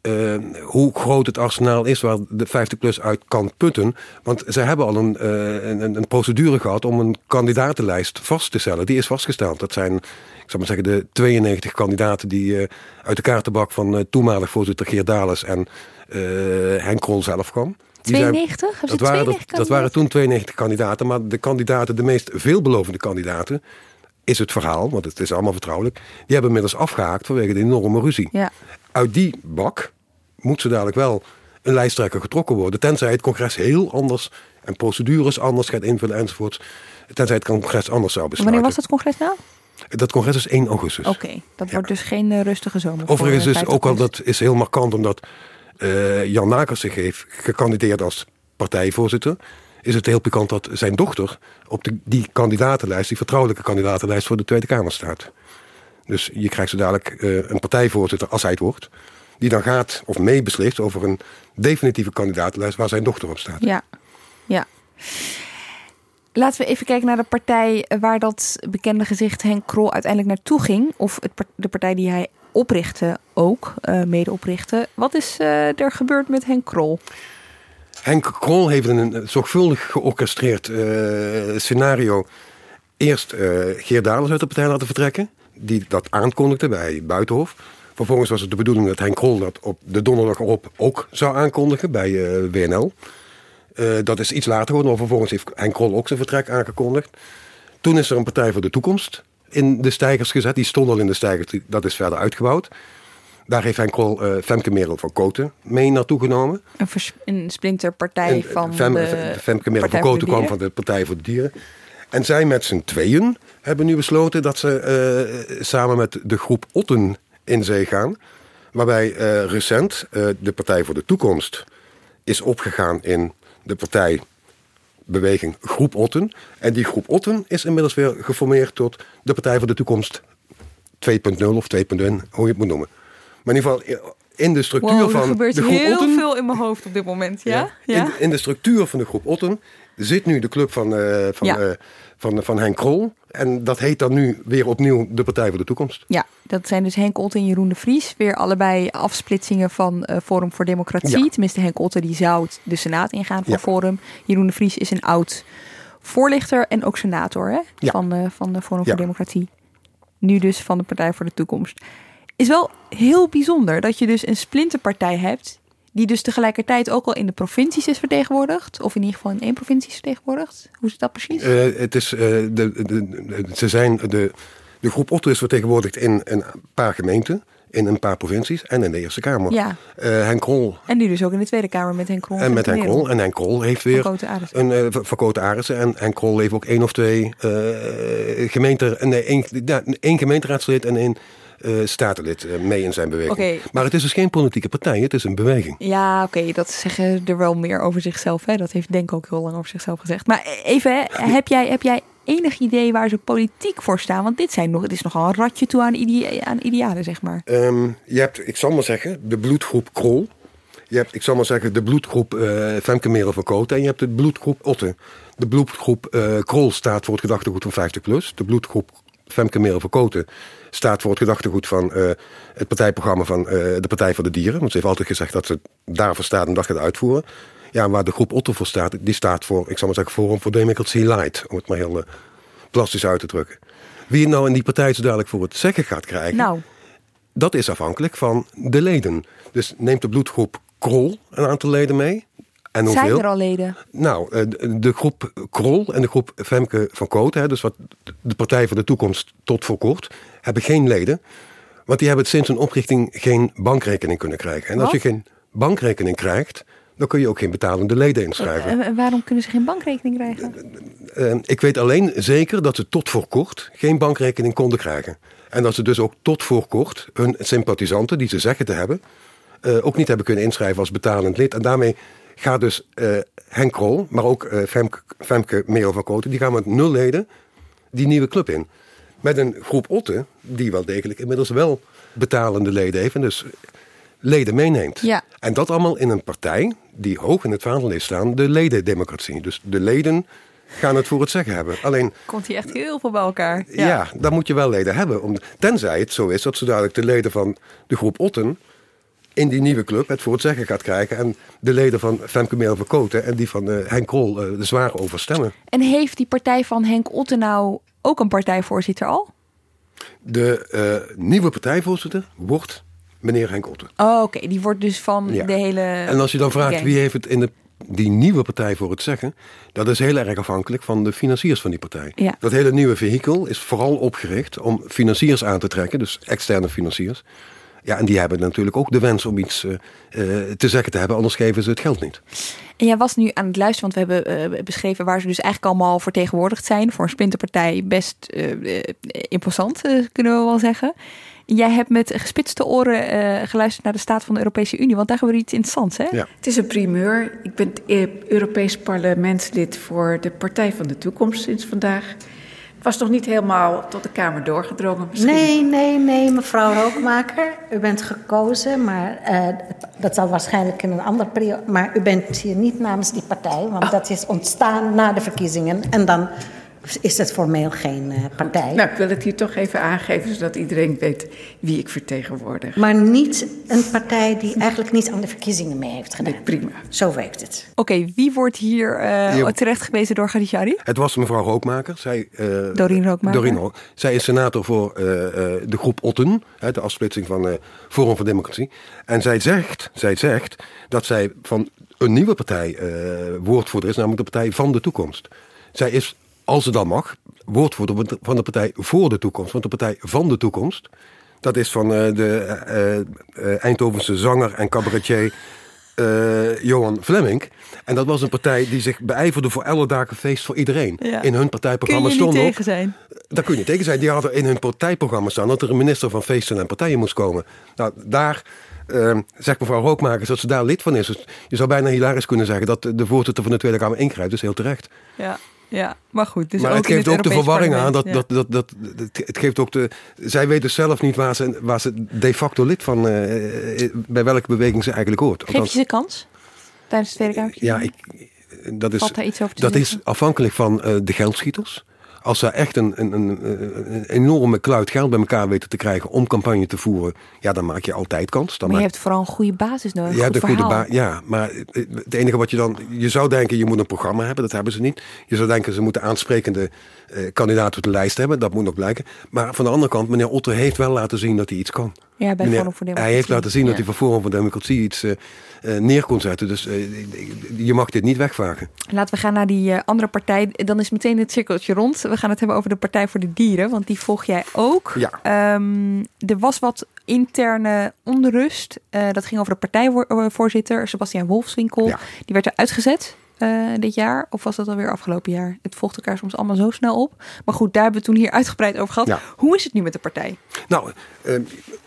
eh, hoe groot het arsenaal is waar de 50PLUS uit kan putten. Want ze hebben al een, eh, een, een procedure gehad om een kandidatenlijst vast te stellen. Die is vastgesteld. Dat zijn, ik zou maar zeggen, de 92 kandidaten die eh, uit de kaartenbak van toenmalig voorzitter Geert Dales en Henk Krol zelf kwam. Die zijn- 92? Hebben ze dat waren, 92 dat waren toen 92 kandidaten, maar de kandidaten, de meest veelbelovende kandidaten, is het verhaal, want het is allemaal vertrouwelijk, die hebben inmiddels afgehaakt vanwege de enorme ruzie. Ja. Uit die bak moet ze dadelijk wel een lijsttrekker getrokken worden, tenzij het congres heel anders en procedures anders gaat invullen enzovoort. Tenzij het congres anders zou besluiten. Wanneer was dat congres nou? Dat congres is 1 augustus. Oké, dat wordt dus geen eh, rustige zomer. Overigens eh, is ook al 50 dat is heel markant omdat eh, Jan Nakers zich heeft gekandideerd als partijvoorzitter. Is het heel pikant dat zijn dochter op de, die kandidatenlijst, die vertrouwelijke kandidatenlijst voor de Tweede Kamer staat. Dus je krijgt zo dadelijk eh, een partijvoorzitter, als hij het wordt, die dan gaat of meebeslist over een definitieve kandidatenlijst waar zijn dochter op staat. Ja, ja. Laten we even kijken naar de partij waar dat bekende gezicht Henk Krol uiteindelijk naartoe ging. Of het, de partij die hij oprichtte ook, eh, mede oprichtte. Wat is eh, er gebeurd met Henk Krol? Henk Krol heeft een zorgvuldig georchestreerd eh, scenario eerst eh Geert Dales uit de partij laten vertrekken. Die dat aankondigde bij Buitenhof. Vervolgens was het de bedoeling dat Henk Krol dat op de donderdag erop ook zou aankondigen bij eh, WNL. Dat is iets later geworden, maar vervolgens heeft Henk Krol ook zijn vertrek aangekondigd. Toen is er een Partij voor de Toekomst in de stijgers gezet. Die stond al in de stijgers, dat is verder uitgebouwd. Daar heeft Henk Krol eh, Femke Merel van Koten mee naartoe genomen. Een, splinterpartij En, van Fem- de Femke Merel van Koten kwam van de Partij voor de Dieren. En zij met z'n tweeën hebben nu besloten dat ze eh, samen met de groep Otten in zee gaan. Waarbij eh, recent eh, de Partij voor de Toekomst is opgegaan in de partijbeweging Groep Otten. En die Groep Otten is inmiddels weer geformeerd tot de Partij voor de Toekomst 2.0 of 2.1, hoe je het moet noemen. Maar in ieder geval in de structuur Wow, van er gebeurt de Groep heel Otten... veel in mijn hoofd op dit moment. Ja? ja? In, in de structuur van de groep Otten zit nu de club van, eh, van, Ja. eh, van, van Henk Krol. En dat heet dan nu weer opnieuw de Partij voor de Toekomst. Ja, dat zijn dus Henk Otten en Jeroen de Vries. Weer allebei afsplitsingen van eh, Forum voor Democratie. Ja. Tenminste, Henk Otten die zou de Senaat ingaan voor. Forum. Jeroen de Vries is een oud voorlichter en ook senator hè? Van, eh, van de Forum voor Democratie. Nu dus van de Partij voor de Toekomst. Is wel heel bijzonder dat je dus een splinterpartij hebt... die dus tegelijkertijd ook al in de provincies is vertegenwoordigd. Of in ieder geval in één provincie is vertegenwoordigd. Hoe zit dat precies? Eh, het is, eh, de, de, de- ze zijn, de, de groep Otten is vertegenwoordigd in een paar gemeenten. In een paar provincies en in de Eerste Kamer. Ja. Eh, Henk Krol En nu dus ook in de Tweede Kamer met Henk Krol. en met Henk. Krol. En Henk Krol heeft weer Arissen. een eh, van Koten Arissen. En Henk Krol heeft ook één of twee gemeente, nee, één, ja, één gemeenteraadslid en één eh, statenlid eh, mee in zijn beweging. Maar het is dus geen politieke partij, het is een beweging. Ja, oké, dat zeggen er wel meer over zichzelf. Hè? Dat heeft Denk ook heel lang over zichzelf gezegd. Maar even, hè, heb, jij, heb jij enig idee waar ze politiek voor staan? Want dit, zijn nog, het is nogal een ratje toe aan, idea- aan idealen, zeg maar. Ehm, je hebt, ik zal maar zeggen, de bloedgroep Krol. Je hebt, ik zal maar zeggen, de bloedgroep eh Femke Merel van. En je hebt de bloedgroep Otte. De bloedgroep Krol staat voor het gedachtegoed van 50 plus. De bloedgroep Femke Merel van staat voor het gedachtegoed van eh, het partijprogramma van eh, de Partij voor de Dieren. Want ze heeft altijd gezegd dat ze daarvoor staat en dat gaat uitvoeren. Ja, waar de groep Otte voor staat, die staat voor, ik zal maar zeggen, Forum for Democracy Light. Om het maar heel eh, plastisch uit te drukken. Wie nou in die partij zo dadelijk voor het zeggen gaat krijgen, Nou, dat is afhankelijk van de leden. Dus neemt de bloedgroep Krol een aantal leden mee. En zijn er al leden? Nou, eh, de- groep Krol en de groep Femke van Koot, dus wat de Partij voor de Toekomst tot voor kort, hebben geen leden. Want die hebben sinds hun oprichting geen bankrekening kunnen krijgen. En als je geen bankrekening krijgt, dan kun je ook geen betalende leden inschrijven. En en waarom kunnen ze geen bankrekening krijgen? Eh, ik weet alleen zeker dat ze tot voor kort geen bankrekening konden krijgen. En dat ze dus ook tot voor kort hun sympathisanten, die ze zeggen te hebben, eh, ook niet hebben kunnen inschrijven als betalend lid. En daarmee gaat dus eh, Henk Krol, maar ook eh, Femke, Femke Merel van Kooten, die gaan met nul leden die nieuwe club in. Met een groep Otte, die wel degelijk inmiddels wel betalende leden heeft en dus leden meeneemt. Ja. En dat allemaal in een partij die hoog in het vaandel is staan, de ledendemocratie. Dus de leden gaan het voor het zeggen hebben. Alleen, Komt hier echt heel veel bij elkaar. ja, dan moet je wel leden hebben. Om, tenzij het zo is dat zo dadelijk de leden van de groep Otten in die nieuwe club het voor het zeggen gaat krijgen. En de leden van Femke Merel van Koten en die van eh, Henk Krol eh er zwaar over stemmen. En heeft die partij van Henk Otten nou ook een partijvoorzitter al? De eh, nieuwe partijvoorzitter wordt meneer Henk Otten. Oh, oké. Die wordt dus van Ja. de hele. En als je dan vraagt wie heeft het in de, die nieuwe partij voor het zeggen, dat is heel erg afhankelijk van de financiers van die partij. Ja. Dat hele nieuwe vehikel is vooral opgericht om financiers aan te trekken, dus externe financiers. Ja, en die hebben natuurlijk ook de wens om iets eh, eh, te zeggen te hebben, anders geven ze het geld niet. En jij was nu aan het luisteren, want we hebben eh, beschreven waar ze dus eigenlijk allemaal vertegenwoordigd zijn. Voor een splinterpartij best eh, eh, imposant, kunnen we wel zeggen. Jij hebt met gespitste oren eh, geluisterd naar de staat van de Europese Unie, want daar gebeurt iets interessants, hè? Ja. Het is een primeur. Ik ben Europees parlementslid voor de Partij van de Toekomst sinds vandaag. Was nog niet helemaal tot de Kamer doorgedrongen misschien. Nee, nee, nee, mevrouw Rookmaker. U bent gekozen, maar eh, dat zal waarschijnlijk in een andere periode. Maar u bent hier niet namens die partij, want dat is ontstaan na de verkiezingen. En dan is het formeel geen eh, partij. Nou, ik wil het hier toch even aangeven, zodat iedereen weet wie ik vertegenwoordig. Maar niet een partij die eigenlijk niet aan de verkiezingen mee heeft gedaan. Nee, prima. Zo werkt het. Oké, wie wordt hier eh Jo. terecht gewezen door Khadijari? Het was mevrouw Rookmaker. Zij, eh, Doreen Rookmaker. Doreen Rook- Zij is senator voor eh, eh, de groep Otten, hè, de afsplitsing van eh Forum voor Democratie. En zij zegt, zij zegt dat zij van een nieuwe partij eh, woordvoerder is, namelijk de Partij van de Toekomst. Zij is, als ze dan mag, woordvoerder van de Partij voor de Toekomst. Want de Partij van de Toekomst, dat is van eh, de eh, eh, Eindhovense zanger en cabaretier Johan Fleming. En dat was een partij die zich beijverde voor alle dagen feest voor iedereen. Ja. In hun Kun partijprogramma je niet stond ook... tegen zijn? Daar kun je tegen zijn. Die hadden in hun partijprogramma staan dat er een minister van feesten en partijen moest komen. Nou, daar eh, zegt mevrouw Rookmakers dat ze daar lid van is. Dus je zou bijna hilarisch kunnen zeggen dat de voorzitter van de Tweede Kamer ingrijpt. Dus heel terecht. Ja, ja, maar goed. Dus maar ook het in geeft ook de verwarring aan. Dat, dat, dat, dat, het- geeft ook de. Zij weten zelf niet waar ze, waar ze de facto lid van. eh, eh, bij welke beweging ze eigenlijk hoort. Geef je ze kans tijdens de Tweede Kamer? Ja, ik, dat is, dat zeggen? is afhankelijk van eh, de geldschieters. Als ze echt een, een, een, een enorme kluit geld bij elkaar weten te krijgen om campagne te voeren, ja, dan maak je altijd kans. Dan Maar je maak- hebt vooral een goede basis nodig. je hebt een goede baan. Ja, maar het enige wat je dan. Je zou denken, je moet een programma hebben. Dat hebben ze niet. Je zou denken, ze moeten aansprekende eh, kandidaten op de lijst hebben. Dat moet nog blijken. Maar van de andere kant, meneer Otter heeft wel laten zien dat hij iets kan. Ja, bij Meneer- Forum voor hij heeft laten zien dat hij van Forum voor Democratie iets eh, eh, neer kon zetten. Dus je mag dit niet wegvagen. Laten we gaan naar die andere partij. Dan is meteen het cirkeltje rond. We gaan het hebben over de Partij voor de Dieren, want die volg jij ook. Ja. Ehm, er was wat interne onrust. Dat ging over de partijvoorzitter, Sebastian Wolfswinkel. Ja. Die werd er uitgezet. Eh, dit jaar? Of was dat alweer afgelopen jaar? Het volgt elkaar soms allemaal zo snel op. Maar goed, daar hebben we toen hier uitgebreid over gehad. Ja. Hoe is het nu met de partij? Nou, eh,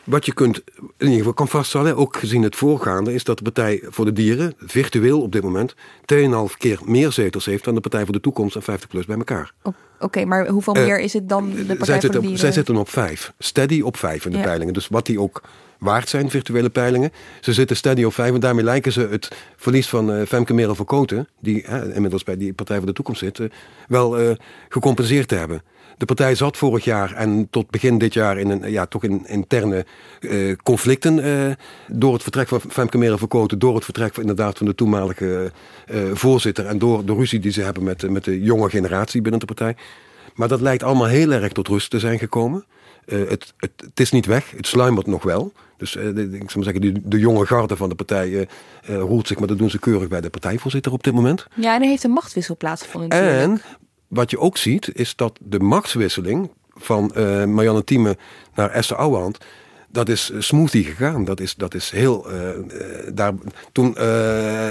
wat je kunt in ieder geval kan vaststellen, ook gezien het voorgaande, is dat de Partij voor de Dieren virtueel op dit moment 2,5 keer meer zetels heeft dan de Partij voor de Toekomst en 50PLUS bij elkaar. Oké, maar hoeveel Eh, meer is het dan de Partij zij, voor de zitten, Dieren? zij zitten op vijf. Steady op vijf in de Ja. peilingen. Dus wat die ook waard zijn, virtuele peilingen. Ze zitten steady op vijf. En daarmee lijken ze het verlies van eh Femke Merel van Koten... die inmiddels bij die Partij voor de Toekomst zit... eh, wel gecompenseerd te hebben. De partij zat vorig jaar en tot begin dit jaar in een, ja, toch in interne eh, conflicten. eh, door het vertrek van Femke Merel van Koten, door het vertrek van, inderdaad van de toenmalige eh, voorzitter. En door de ruzie die ze hebben met, met de jonge generatie binnen de partij. Maar dat lijkt allemaal heel erg tot rust te zijn gekomen. Het, het, het is niet weg, het sluimert nog wel. Dus de, ik zou maar zeggen, de, de jonge garde van de partij eh, roert zich, maar dat doen ze keurig bij de partijvoorzitter op dit moment. Ja, en er heeft een machtswissel plaatsgevonden. En wat je ook ziet, is dat de machtswisseling van eh Marianne Thieme naar Esther Ouwehand, dat is eh, smoothie gegaan. Dat is, dat is heel. eh, daar, toen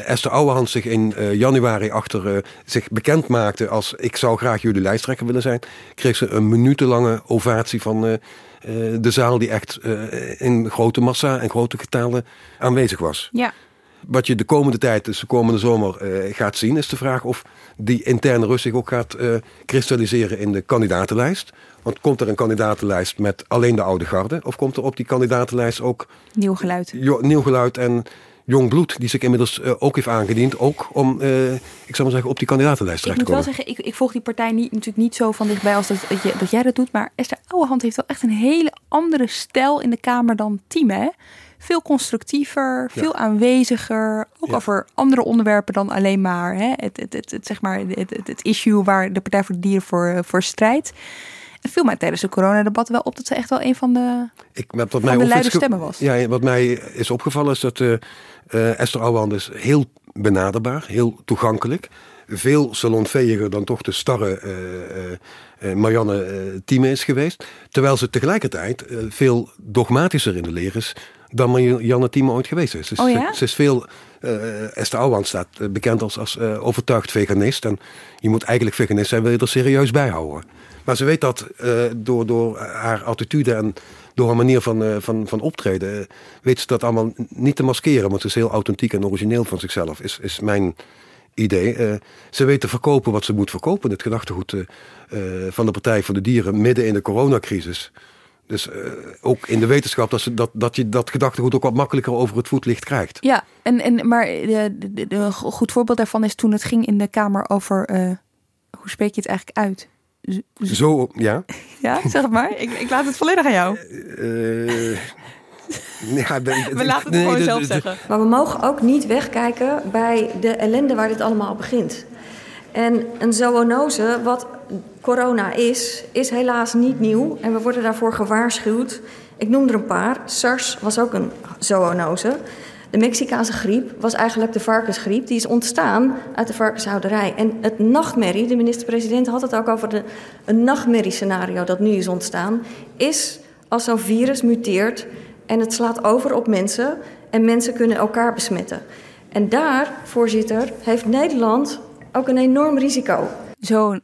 Esther Ouwehand zich in januari achter zich bekend maakte als ik zou graag jullie lijsttrekker willen zijn, kreeg ze een minutenlange ovatie van de zaal die echt in grote massa en grote getalen aanwezig was. Ja. Wat je de komende tijd, dus de komende zomer, gaat zien, is de vraag of die interne rust zich ook gaat eh, kristalliseren in de kandidatenlijst. Want komt er een kandidatenlijst met alleen de oude garde? Of komt er op die kandidatenlijst ook Nieuw geluid. jo- nieuw geluid en jong bloed, die zich inmiddels eh, ook heeft aangediend, ook om, eh, ik zou maar zeggen, op die kandidatenlijst Ik terecht moet te wel komen? zeggen, ik, ik volg die partij niet, natuurlijk niet zo van dichtbij als dat, dat, je, dat jij dat doet. Maar Esther Ouwehand heeft wel echt een hele andere stijl in de Kamer dan Team, hè? Veel constructiever, veel aanweziger. Ook Ja. over andere onderwerpen dan alleen maar, hè? Het, het, het, het, zeg maar het, het, het issue waar de Partij voor de Dieren voor, voor strijdt. En viel mij tijdens de coronadebat wel op dat ze echt wel een van de... Ik, wat van mij de luide stemmen was. Ja, wat mij is opgevallen is dat eh, eh, Esther Ouwehand is heel benaderbaar, heel toegankelijk. Veel salonveiliger dan toch de starre eh, eh, eh, Marianne eh Thieme is geweest. Terwijl ze tegelijkertijd eh, veel dogmatischer in de leer is dan Marianne Thieme ooit geweest is. Dus Oh ja? ze, ze is veel... eh Esther Ouwehand staat eh, bekend als, als eh, overtuigd veganist. En je moet eigenlijk veganist zijn, wil je er serieus bij houden. Maar ze weet dat door, door haar attitude en door haar manier van, van, van optreden, weet ze dat allemaal niet te maskeren. Want ze is heel authentiek en origineel van zichzelf, is, is mijn idee. Ze weet te verkopen wat ze moet verkopen. Het gedachtegoed van de Partij voor de Dieren midden in de coronacrisis. Dus eh, ook in de wetenschap dat, ze, dat, dat je dat gedachtegoed ook wat makkelijker over het voetlicht krijgt. Ja, en, en, maar de- een goed voorbeeld daarvan is toen het ging in de Kamer over... eh, hoe spreek je het eigenlijk uit? Z- Zo, ja. Ja, zeg het maar. Ik, ik laat het volledig aan jou. Eh, ja, ben- We laten het nee, gewoon zelf zeggen. Maar we mogen ook niet wegkijken bij de ellende waar dit allemaal begint. En een zoonose, wat corona is, is helaas niet nieuw. En we worden daarvoor gewaarschuwd. Ik noem er een paar. SARS was ook een zoonose. De Mexicaanse griep was eigenlijk de varkensgriep. Die is ontstaan uit de varkenshouderij. En het nachtmerrie, de minister-president had het ook over de, een nachtmerriescenario dat nu is ontstaan, is als zo'n virus muteert en het slaat over op mensen en mensen kunnen elkaar besmetten. En daar, voorzitter, heeft Nederland ook een enorm risico. Zo.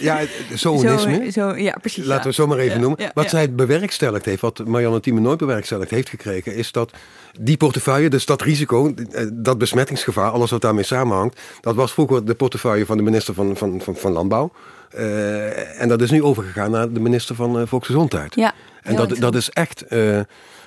Ja, zoonisme. Zo, zo, ja, precies. Laten we ja. het zo maar even Ja, noemen. ja, wat ja. zij bewerkstelligd heeft, wat Marianne Thieme nooit bewerkstelligd heeft gekregen, is dat die portefeuille, dus dat risico, eh, dat besmettingsgevaar, alles wat daarmee samenhangt, dat was vroeger de portefeuille van de minister van, van, van, van Landbouw. Eh, en dat is nu overgegaan naar de minister van eh, Volksgezondheid. Ja, En dat, dat is echt, eh,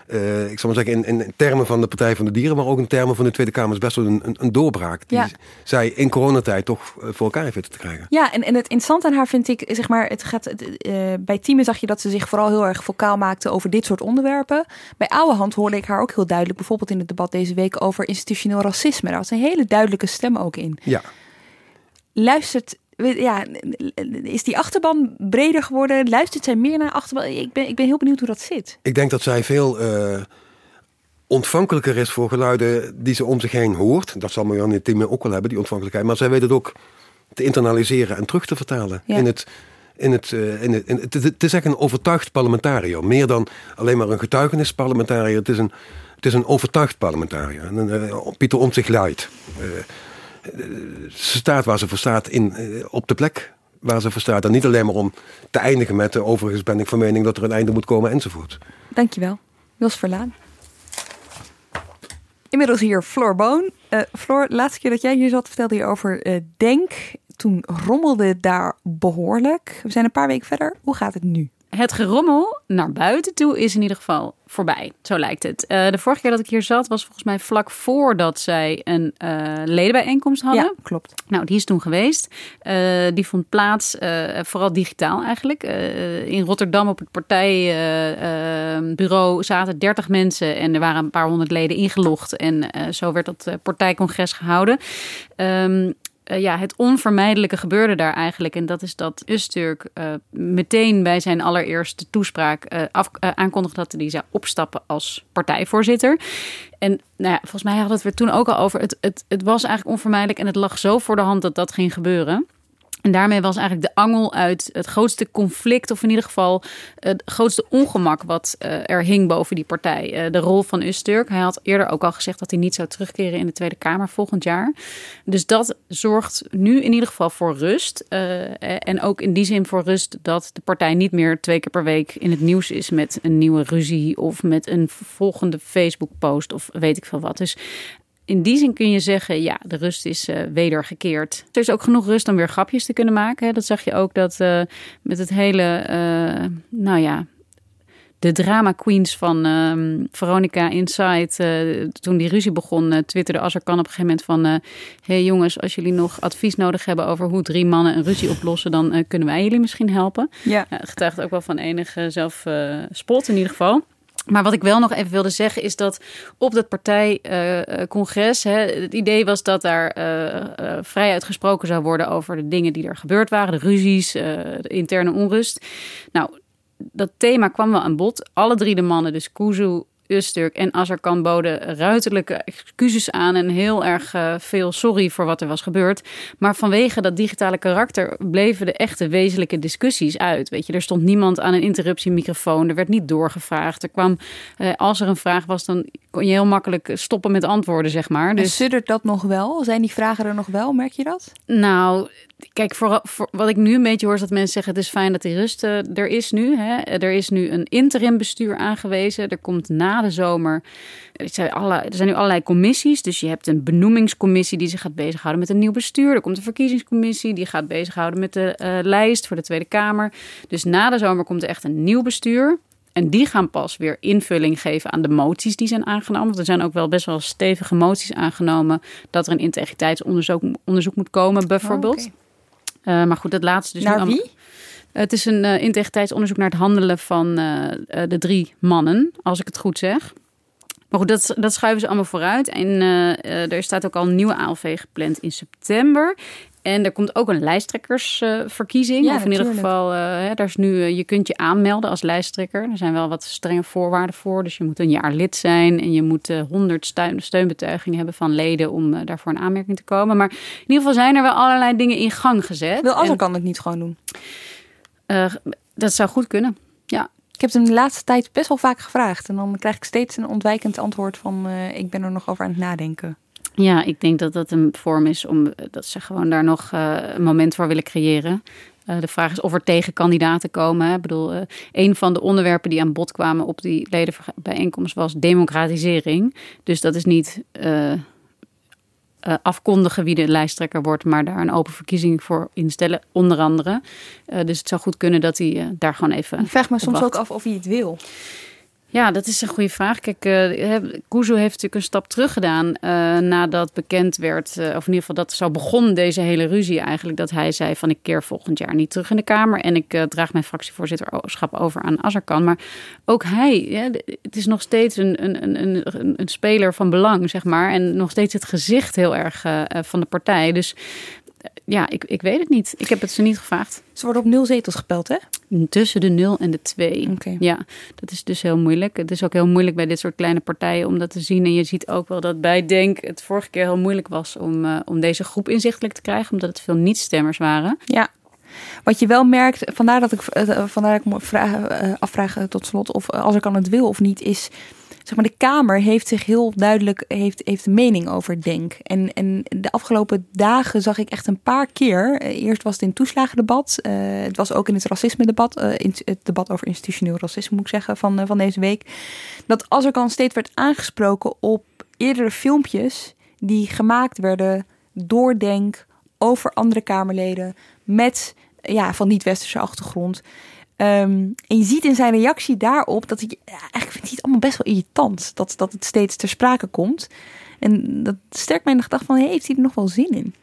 eh, ik zal maar zeggen, in, in termen van de Partij van de Dieren, maar ook in termen van de Tweede Kamer, is best wel een, een, een doorbraak. Die Ja. zij in coronatijd toch eh, voor elkaar heeft te krijgen. Ja, en, en het interessante aan haar vind ik, zeg maar, het gaat, eh, bij Tieme zag je dat ze zich vooral heel erg vocaal maakte over dit soort onderwerpen. Bij Ouwehand hoorde ik haar ook heel duidelijk, bijvoorbeeld in het debat deze week over institutioneel racisme. Daar was een hele duidelijke stem ook in. Ja. Luistert, ja, is die achterban breder geworden? Luistert zij meer naar achterban? Ik ben, ik ben heel benieuwd hoe dat zit. Ik denk dat zij veel eh, ontvankelijker is voor geluiden die ze om zich heen hoort. Dat zal Marianne Thieme ook wel hebben, die ontvankelijkheid. Maar zij weet het ook te internaliseren en terug te vertalen. Ja. In het, in het, eh, in het, in het, het is echt een overtuigd parlementariër. Meer dan alleen maar een getuigenisparlementariër. Het is een, het is een overtuigd parlementariër. Eh, Pieter Omtzigt light. Eh, ze staat waar ze voor staat in, eh, op de plek waar ze voor staat. En niet alleen maar om te eindigen met... Uh, overigens ben ik van mening dat er een einde moet komen enzovoort. Dankjewel. Jos Verlaan. Inmiddels hier Floor Boon. Uh, Floor, de laatste keer dat jij hier zat vertelde je over Denk. Toen rommelde het daar behoorlijk. We zijn een paar weken verder. Hoe gaat het nu? Het gerommel naar buiten toe is in ieder geval voorbij. Zo lijkt het. Uh, de vorige keer dat ik hier zat was volgens mij vlak voordat zij een uh, ledenbijeenkomst hadden. Ja, klopt. Nou, die is toen geweest. Uh, die vond plaats, vooral digitaal eigenlijk. in Rotterdam op het partijbureau zaten 30 mensen en er waren een paar honderd leden ingelogd. En zo werd dat partijcongres gehouden. Um, uh, ja, het onvermijdelijke gebeurde daar eigenlijk. En dat is dat Usturk uh, meteen bij zijn allereerste toespraak uh, aankondigde dat hij zou opstappen als partijvoorzitter. En nou ja, volgens mij hadden we het toen ook al over. Het, het, het was eigenlijk onvermijdelijk en het lag zo voor de hand dat dat ging gebeuren. En daarmee was eigenlijk de angel uit het grootste conflict, of in ieder geval het grootste ongemak wat uh, er hing boven die partij. Uh, de rol van Usturk. Hij had eerder ook al gezegd dat hij niet zou terugkeren in de Tweede Kamer volgend jaar. Dus dat zorgt nu in ieder geval voor rust. En ook in die zin voor rust dat de partij niet meer twee keer per week in het nieuws is met een nieuwe ruzie of met een volgende Facebook-post of weet ik veel wat. Dus in die zin kun je zeggen, ja, de rust is uh, wedergekeerd. Er is ook genoeg rust om weer grapjes te kunnen maken. Dat zag je ook dat uh, met het hele, uh, nou ja, de drama queens van uh, Veronica Inside. toen die ruzie begon, twitterde Azarkan op een gegeven moment van... hé hey jongens, als jullie nog advies nodig hebben over hoe drie mannen een ruzie oplossen... dan kunnen wij jullie misschien helpen. Ja. ja getuigt ook wel van enige zelfspot in ieder geval. Maar wat ik wel nog even wilde zeggen is dat op dat partijcongres, uh, het idee was dat daar uh, uh, vrij uitgesproken zou worden over de dingen die er gebeurd waren, de ruzies, de interne onrust. Nou, dat thema kwam wel aan bod. Alle drie de mannen, dus Kuzu, Usturk en Azarkan boden ruiterlijke excuses aan en heel erg uh, veel sorry voor wat er was gebeurd. Maar vanwege dat digitale karakter bleven de echte wezenlijke discussies uit. Weet je, er stond niemand aan een interruptiemicrofoon, er werd niet doorgevraagd. Er kwam, uh, als er een vraag was, dan kon je heel makkelijk stoppen met antwoorden, zeg maar. Dus suddert dat nog wel? Zijn die vragen er nog wel? Merk je dat? Nou, Kijk, voor, voor, wat ik nu een beetje hoor is dat mensen zeggen... het is fijn dat die rust uh, er is nu. Hè. Er is nu een interim bestuur aangewezen. Er komt na de zomer... Er zijn, alle, er zijn nu allerlei commissies. Dus je hebt een benoemingscommissie die zich gaat bezighouden met een nieuw bestuur. Er komt een verkiezingscommissie die gaat bezighouden met de uh, lijst voor de Tweede Kamer. Dus na de zomer komt er echt een nieuw bestuur. En die gaan pas weer invulling geven aan de moties die zijn aangenomen. Want er zijn ook wel best wel stevige moties aangenomen... dat er een integriteitsonderzoek onderzoek moet komen, bijvoorbeeld. Oh, okay. Uh, maar goed, dat laatste dus. Naar wie? Het is een uh, integriteitsonderzoek naar het handelen van de drie mannen, als ik het goed zeg. Maar goed, dat, dat schuiven ze allemaal vooruit. En er staat ook al een nieuwe ALV gepland in september. En er komt ook een lijsttrekkersverkiezing. Ja, of in ieder geval, hè, daar is nu, je kunt je aanmelden als lijsttrekker. Er zijn wel wat strenge voorwaarden voor. Dus je moet een jaar lid zijn en je moet honderd steun, steunbetuigingen hebben van leden om daarvoor in aanmerking te komen. Maar in ieder geval zijn er wel allerlei dingen in gang gezet. Wil Azar kan het niet gewoon doen? Dat zou goed kunnen, ja. Ik heb het hem de laatste tijd best wel vaak gevraagd. En dan krijg ik steeds een ontwijkend antwoord van... Ik ben er nog over aan het nadenken. Ja, ik denk dat dat een vorm is om dat ze gewoon daar nog uh, een moment voor willen creëren. Uh, de vraag is of er tegenkandidaten komen. Hè. Ik bedoel, uh, een van de onderwerpen die aan bod kwamen op die ledenbijeenkomst was democratisering. Dus dat is niet afkondigen wie de lijsttrekker wordt, maar daar een open verkiezing voor instellen, onder andere. dus het zou goed kunnen dat hij daar gewoon even. Ik vraag me soms wacht. ook af of hij het wil. Ja, dat is een goede vraag. Kijk, uh, Kuzu heeft natuurlijk een stap terug gedaan uh, nadat bekend werd, uh, of in ieder geval dat zo begon deze hele ruzie eigenlijk, dat hij zei van ik keer volgend jaar niet terug in de Kamer en ik draag mijn fractievoorzitterschap over aan Azarkan. Maar ook hij, ja, het is nog steeds een, een, een, een, speler van belang, zeg maar, en nog steeds het gezicht heel erg van de partij. Dus ja, ik, ik weet het niet. Ik heb het ze niet gevraagd. Ze worden op nul zetels gepeld, hè? Tussen de 0 en de 2. Okay. Ja, dat is dus heel moeilijk. Het is ook heel moeilijk bij dit soort kleine partijen om dat te zien. En je ziet ook wel dat bij Denk het vorige keer heel moeilijk was om, uh, om deze groep inzichtelijk te krijgen, omdat het veel niet-stemmers waren. Ja. Wat je wel merkt, vandaar dat ik, uh, vandaar dat ik me vraag, uh, afvraag tot slot of als ik aan het wil of niet, is zeg maar, de Kamer heeft zich heel duidelijk heeft, heeft mening over Denk. En, en de afgelopen dagen zag ik echt een paar keer. eh, Eerst was het in het toeslagendebat. eh, het was ook in het racisme-debat. eh, in het debat over institutioneel racisme, moet ik zeggen, van, van deze week. Dat Azarkan steeds werd aangesproken op eerdere filmpjes die gemaakt werden door Denk over andere Kamerleden met ja, van niet-westerse achtergrond. Ehm, en je ziet in zijn reactie daarop dat hij eigenlijk vindt hij het allemaal best wel irritant dat, dat het steeds ter sprake komt. En dat sterkt mij in de gedachte van, heeft hij er nog wel zin in?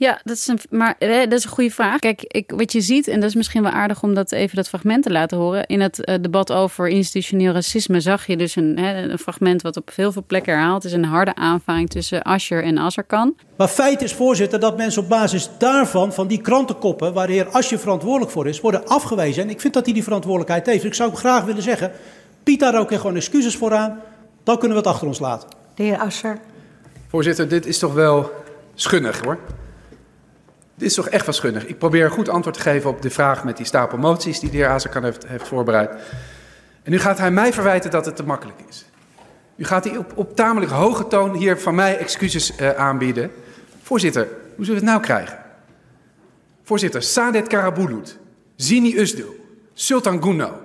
Ja, dat is een, maar eh, dat is een goede vraag. Kijk, ik, wat je ziet, en dat is misschien wel aardig om dat even dat fragment te laten horen. In het eh, debat over institutioneel racisme zag je dus een, hè, een fragment wat op heel veel plekken herhaald is. Een harde aanvaring tussen Ascher en Azarkan. Maar feit is, voorzitter, dat mensen op basis daarvan, van die krantenkoppen, waar de heer Asje verantwoordelijk voor is, worden afgewezen. En ik vind dat hij die verantwoordelijkheid heeft. Dus ik zou graag willen zeggen, Piet daar ook gewoon excuses voor aan. Dan kunnen we het achter ons laten. De heer Asser. Voorzitter, dit is toch wel schunnig hoor. Dit is toch echt wel. Ik probeer een goed antwoord te geven op de vraag met die stapel moties die de heer Azarkan heeft, heeft voorbereid. En nu gaat hij mij verwijten dat het te makkelijk is. Nu gaat hij op, op tamelijk hoge toon hier van mij excuses eh, aanbieden. Voorzitter, hoe zullen we het nou krijgen? Voorzitter, Sadet Karabulut, Zini Usdil, Sultan Guno,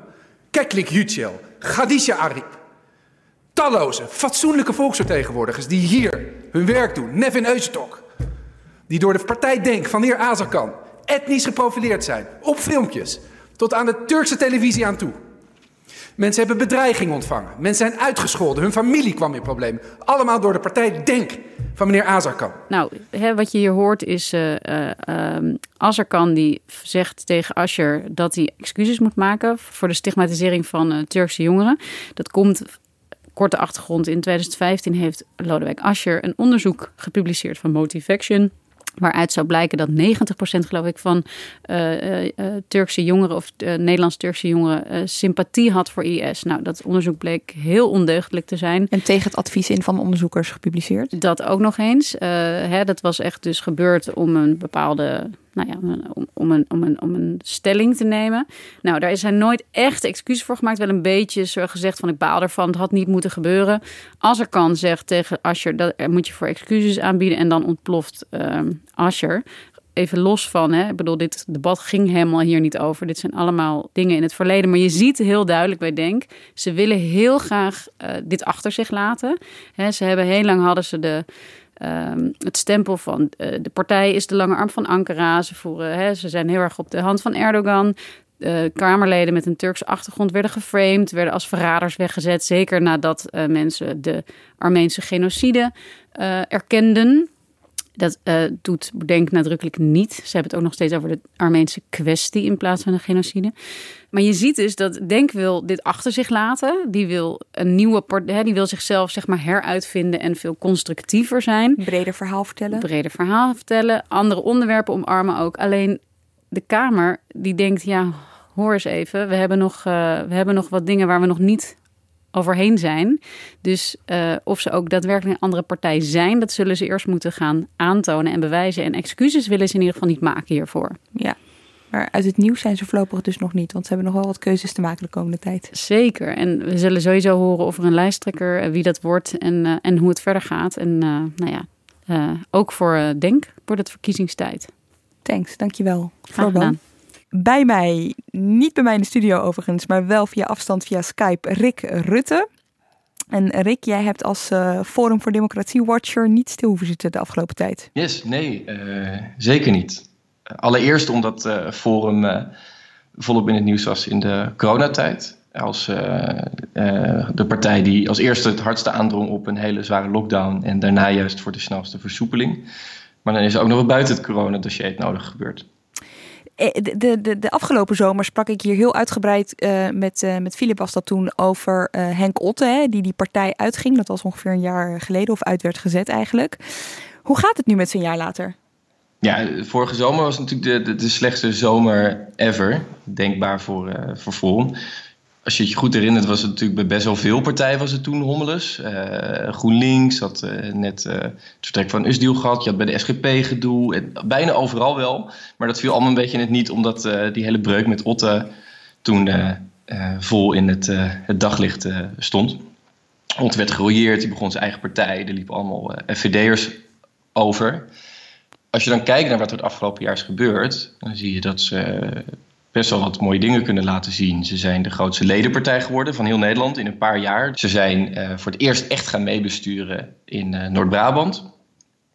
Keklik Yücel, Khadija Arif. Talloze, fatsoenlijke volksvertegenwoordigers die hier hun werk doen. Nevin Eustok, die door de partij Denk van de heer Azarkan etnisch geprofileerd zijn. Op filmpjes, tot aan de Turkse televisie aan toe. Mensen hebben bedreiging ontvangen. Mensen zijn uitgescholden. Hun familie kwam in problemen. Allemaal door de partij Denk van meneer Azarkan. Nou, hè, wat je hier hoort is ehm, Azarkan die zegt tegen Ascher dat hij excuses moet maken voor de stigmatisering van eh, Turkse jongeren. Dat komt, korte achtergrond, in 2015 heeft Lodewijk Ascher een onderzoek gepubliceerd van Motivaction. Waaruit zou blijken dat 90% geloof ik van eh, eh, eh, Turkse jongeren of Nederlands-Turkse jongeren sympathie had voor IS. Nou, dat onderzoek bleek heel ondeugdelijk te zijn. En tegen het advies in van onderzoekers gepubliceerd. Dat ook nog eens. Hè, dat was echt dus gebeurd om een bepaalde, nou ja, om, om, een, om, een, stelling te nemen. Nou, daar is hij nooit echt excuses voor gemaakt. Wel een beetje gezegd van ik baal ervan, het had niet moeten gebeuren. Als er kan, zegt tegen Ascher, dat moet je voor excuses aanbieden. En dan ontploft ehm Ascher. Even los van, hè, ik bedoel, dit debat ging helemaal hier niet over. Dit zijn allemaal dingen in het verleden. Maar je ziet heel duidelijk bij Denk, ze willen heel graag eh, dit achter zich laten. Hè, ze hebben heel lang hadden ze de, ehm, het stempel van eh, de partij is de lange arm van Ankara. Ze, voeren, hè, ze zijn heel erg op de hand van Erdogan. Eh, Kamerleden met een Turkse achtergrond werden geframed, werden als verraders weggezet. Zeker nadat eh, mensen de Armeense genocide erkenden. Dat eh, doet Denk nadrukkelijk niet. Ze hebben het ook nog steeds over de Armeense kwestie in plaats van de genocide. Maar je ziet dus dat Denk wil dit achter zich laten. Die wil een nieuwe partij, die wil zichzelf zeg maar heruitvinden en veel constructiever zijn. Breder verhaal vertellen. Breder verhaal vertellen. Andere onderwerpen omarmen ook. Alleen de Kamer die denkt, ja, hoor eens even. We hebben nog, eh, we hebben nog wat dingen waar we nog niet overheen zijn. Dus eh, of ze ook daadwerkelijk een andere partij zijn, dat zullen ze eerst moeten gaan aantonen en bewijzen. En excuses willen ze in ieder geval niet maken hiervoor. Ja, maar uit het nieuws zijn ze voorlopig dus nog niet. Want ze hebben nog wel wat keuzes te maken de komende tijd. Zeker. En we zullen sowieso horen of er een lijsttrekker, eh, wie dat wordt en, eh, en hoe het verder gaat. En nou ja, ook voor Denk wordt het verkiezingstijd. Thanks, dankjewel. Graag gedaan. Bij mij, niet bij mij in de studio overigens, maar wel via afstand via Skype, Rick Rutte. En Rick, jij hebt als eh, Forum voor Democratie Watcher niet stil hoeven zitten de afgelopen tijd. Yes, nee, eh, zeker niet. Allereerst omdat eh Forum volop in het nieuws was in de coronatijd. Als de partij die als eerste het hardste aandrong op een hele zware lockdown en daarna juist voor de snelste versoepeling. Maar dan is er ook nog wat buiten het coronadossier het nodig gebeurd. Eh, De, de, de, afgelopen zomer sprak ik hier heel uitgebreid eh, met, eh met Philip was dat toen over Henk Otte, hè, die die partij uitging. Dat was ongeveer een jaar geleden of uit werd gezet eigenlijk. Hoe gaat het nu met zijn jaar later? Ja, vorige zomer was natuurlijk de, de, slechtste zomer ever. Denkbaar voor, voor Forum. Als je je goed herinnert, was het natuurlijk bij best wel veel partijen was het toen hommeles. Eh, GroenLinks had eh, net eh, het vertrek van Usdiel gehad. Je had bij de SGP gedoe. En bijna overal wel. Maar dat viel allemaal een beetje in het niet, omdat die hele breuk met Otte toen vol in het, het daglicht stond. Ont werd gerooieerd, die begon zijn eigen partij. Er liepen allemaal uh, FVD'ers over. Als je dan kijkt naar wat er het afgelopen jaar is gebeurd, dan zie je dat ze best wel wat mooie dingen kunnen laten zien. Ze zijn de grootste ledenpartij geworden van heel Nederland in een paar jaar. Ze zijn uh, voor het eerst echt gaan meebesturen in uh, Noord-Brabant.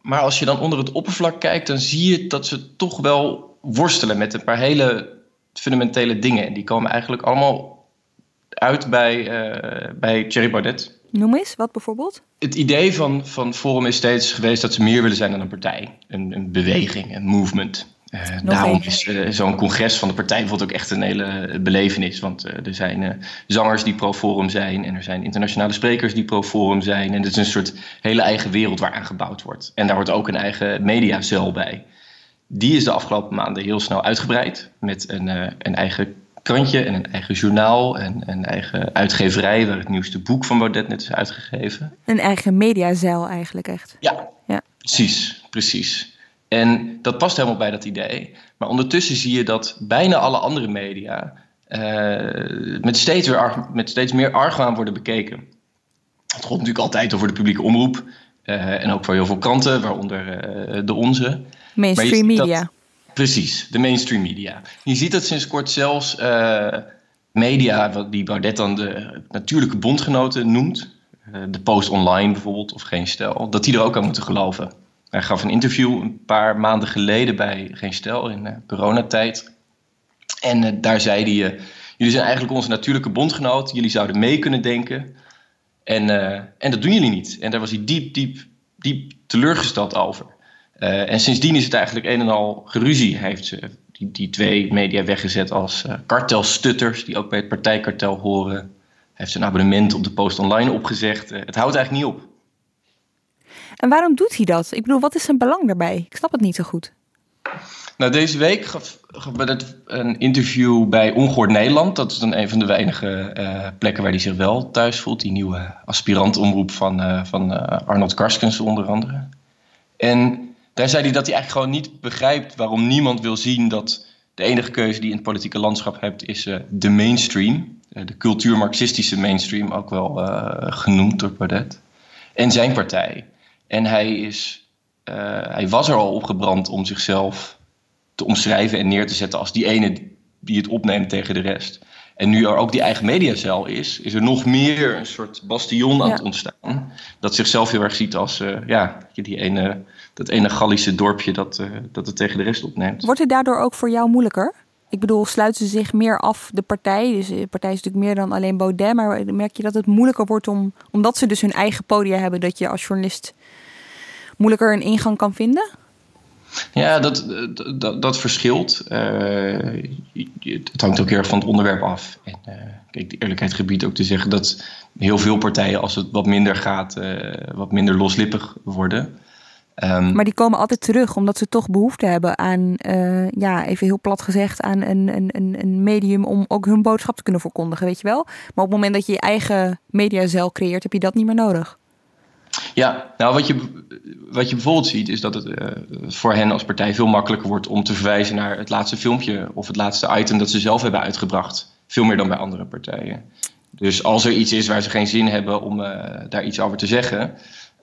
Maar als je dan onder het oppervlak kijkt, dan zie je dat ze toch wel worstelen met een paar hele fundamentele dingen. En die komen eigenlijk allemaal uit bij, uh, bij Thierry Baudet. Noem eens, wat bijvoorbeeld? Het idee van, van Forum is steeds geweest dat ze meer willen zijn dan een partij. Een, een beweging, een movement. Uh, daarom is uh, zo'n congres van de partij bijvoorbeeld ook echt een hele belevenis. Want uh, er zijn zangers die pro-forum zijn en er zijn internationale sprekers die pro-forum zijn. En het is een soort hele eigen wereld waar aan gebouwd wordt. En daar wordt ook een eigen mediacel bij. Die is de afgelopen maanden heel snel uitgebreid met een, een eigen krantje en een eigen journaal en een eigen uitgeverij waar het nieuwste boek van Baudet net is uitgegeven. Een eigen mediazeil eigenlijk echt. Ja, ja. precies, precies. En dat past helemaal bij dat idee. Maar ondertussen zie je dat bijna alle andere media uh, met, steeds weer, met steeds meer argwaan worden bekeken. Het gaat natuurlijk altijd over de publieke omroep. Uh, en ook voor heel veel kranten, waaronder uh, de onze. Mainstream media. Dat, precies, de mainstream media. Je ziet dat sinds kort zelfs media, die Baudet dan de natuurlijke bondgenoten noemt. de Post Online bijvoorbeeld, of Geen Stel. Dat die er ook aan moeten geloven. Hij gaf een interview een paar maanden geleden bij Geen Stel in uh, coronatijd. En uh, daar zei hij: uh, Jullie zijn eigenlijk onze natuurlijke bondgenoot. Jullie zouden mee kunnen denken. En, en dat doen jullie niet. En daar was hij diep, diep, diep teleurgesteld over. en sindsdien is het eigenlijk een en al geruzie. Hij heeft die, die twee media weggezet als kartelstutters, die ook bij het partijkartel horen. Hij heeft zijn abonnement op de Post Online opgezegd. het houdt eigenlijk niet op. En waarom doet hij dat? Ik bedoel, wat is zijn belang daarbij? Ik snap het niet zo goed. Nou, deze week het een interview bij Ongehoord Nederland. Dat is dan een van de weinige uh, plekken waar hij zich wel thuis voelt. Die nieuwe aspirantomroep van, uh, van uh, Arnold Karskens onder andere. En daar zei hij dat hij eigenlijk gewoon niet begrijpt waarom niemand wil zien dat de enige keuze die je in het politieke landschap hebt is de mainstream. de cultuur-marxistische mainstream, ook wel genoemd door Baudet. En zijn partij. En hij, is, uh, hij was er al opgebrand om zichzelf te omschrijven en neer te zetten als die ene die het opneemt tegen de rest. En nu er ook die eigen mediacel is, is er nog meer een soort bastion aan het ontstaan. Dat zichzelf heel erg ziet als uh, ja, die ene, dat ene Gallische dorpje dat, uh, dat het tegen de rest opneemt. Wordt het daardoor ook voor jou moeilijker? Ik bedoel, sluiten ze zich meer af, de partij? Dus de partij is natuurlijk meer dan alleen Baudet. Maar merk je dat het moeilijker wordt om, omdat ze dus hun eigen podia hebben, dat je als journalist moeilijker een ingang kan vinden? Ja, dat, dat, dat verschilt. Uh, het hangt ook heel erg van het onderwerp af. En uh, kijk, de eerlijkheid gebiedt ook te zeggen dat heel veel partijen, als het wat minder gaat, uh, wat minder loslippig worden. Um, maar die komen altijd terug, omdat ze toch behoefte hebben aan, ja, even heel plat gezegd, aan een, een, een medium om ook hun boodschap te kunnen verkondigen, weet je wel. Maar op het moment dat je je eigen mediazel creëert, heb je dat niet meer nodig. Ja, nou wat je, wat je bijvoorbeeld ziet is dat het uh, voor hen als partij veel makkelijker wordt om te verwijzen naar het laatste filmpje of het laatste item dat ze zelf hebben uitgebracht. Veel meer dan bij andere partijen. Dus als er iets is waar ze geen zin hebben om uh, daar iets over te zeggen,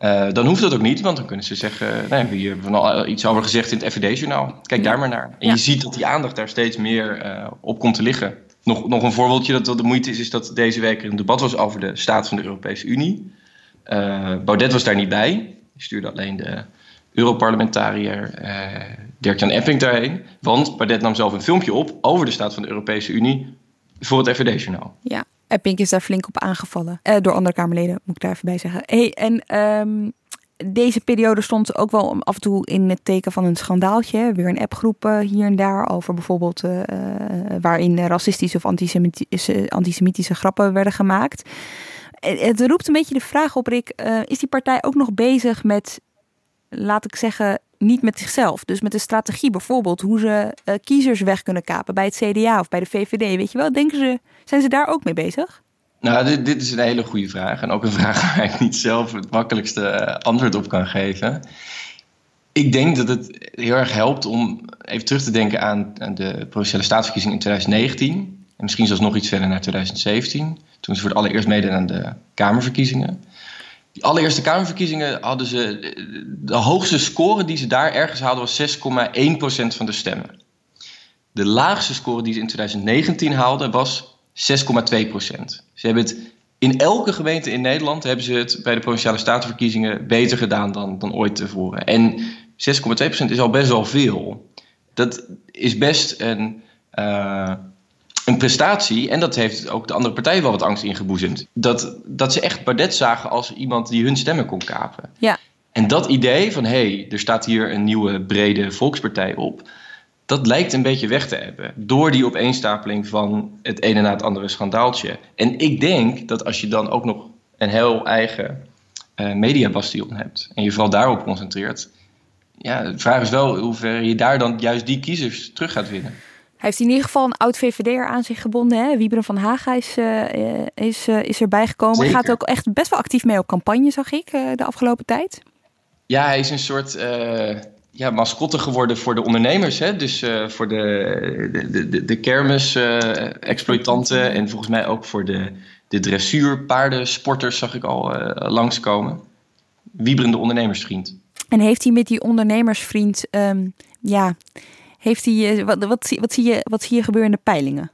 uh, dan hoeft dat ook niet, want dan kunnen ze zeggen: nee, we hebben al iets over gezegd in het FVD-journaal. Kijk daar maar naar. En ja. je ziet dat die aandacht daar steeds meer op komt te liggen. Nog, nog een voorbeeldje dat, dat de moeite is, is dat deze week er een debat was over de staat van de Europese Unie. Uh, Baudet was daar niet bij. Die stuurde alleen de Europarlementariër uh, Dirk-Jan Epping daarheen. Want Baudet nam zelf een filmpje op over de staat van de Europese Unie voor het FVD-journaal. Ja, Epping is daar flink op aangevallen. Uh, door andere Kamerleden, moet ik daar even bij zeggen. Hey, en um, deze periode stond ook wel af en toe in het teken van een schandaaltje. Weer een appgroep hier en daar over bijvoorbeeld waarin racistische of antisemitische grappen werden gemaakt. Het roept een beetje de vraag op, Rick. Uh, is die partij ook nog bezig met, laat ik zeggen, niet met zichzelf? Dus met een strategie bijvoorbeeld, hoe ze uh, kiezers weg kunnen kapen bij het CDA of bij de VVD. Weet je wel, denken ze, zijn ze daar ook mee bezig? Nou, dit, dit is een hele goede vraag. En ook een vraag waar ik niet zelf het makkelijkste antwoord op kan geven. Ik denk dat het heel erg helpt om even terug te denken aan, de provinciale staatsverkiezing in 2019 En misschien zelfs nog iets verder naar 2017. Toen ze voor het allereerst meededen aan de Kamerverkiezingen. Die allereerste Kamerverkiezingen hadden ze. De hoogste score die ze daar ergens haalden was 6,1% van de stemmen. De laagste score die ze in 2019 haalden was 6,2%. Ze hebben het in elke gemeente in Nederland hebben ze het bij de provinciale statenverkiezingen beter gedaan dan, dan ooit tevoren. En 6,2% is al best wel veel. Dat is best een, uh, een prestatie. En dat heeft ook de andere partijen wel wat angst ingeboezemd. Dat, dat ze echt Bardet zagen als iemand die hun stemmen kon kapen. Ja. En dat idee van hé, hey, er staat hier een nieuwe brede volkspartij op dat lijkt een beetje weg te hebben. Door die opeenstapeling van het ene na het andere schandaaltje. En ik denk dat als je dan ook nog een heel eigen uh, mediabastion hebt. en je vooral daarop concentreert. ja, de vraag is wel hoe ver je daar dan juist die kiezers terug gaat winnen. Hij heeft in ieder geval een oud VVD'er aan zich gebonden. Hè? Wieberen van Haga is, uh, is, uh, is erbij gekomen. Zeker. Gaat ook echt best wel actief mee op campagne, zag ik, de afgelopen tijd. Ja, hij is een soort ja, mascotte geworden voor de ondernemers. Hè? Dus voor de, de, de, de kermis-exploitanten en volgens mij ook voor de, de dressuurpaardensporters zag ik al langskomen. Wieberende ondernemersvriend. En heeft hij met die ondernemersvriend, um, ja, heeft hij, wat, wat, wat, zie je, wat zie je gebeuren in de peilingen?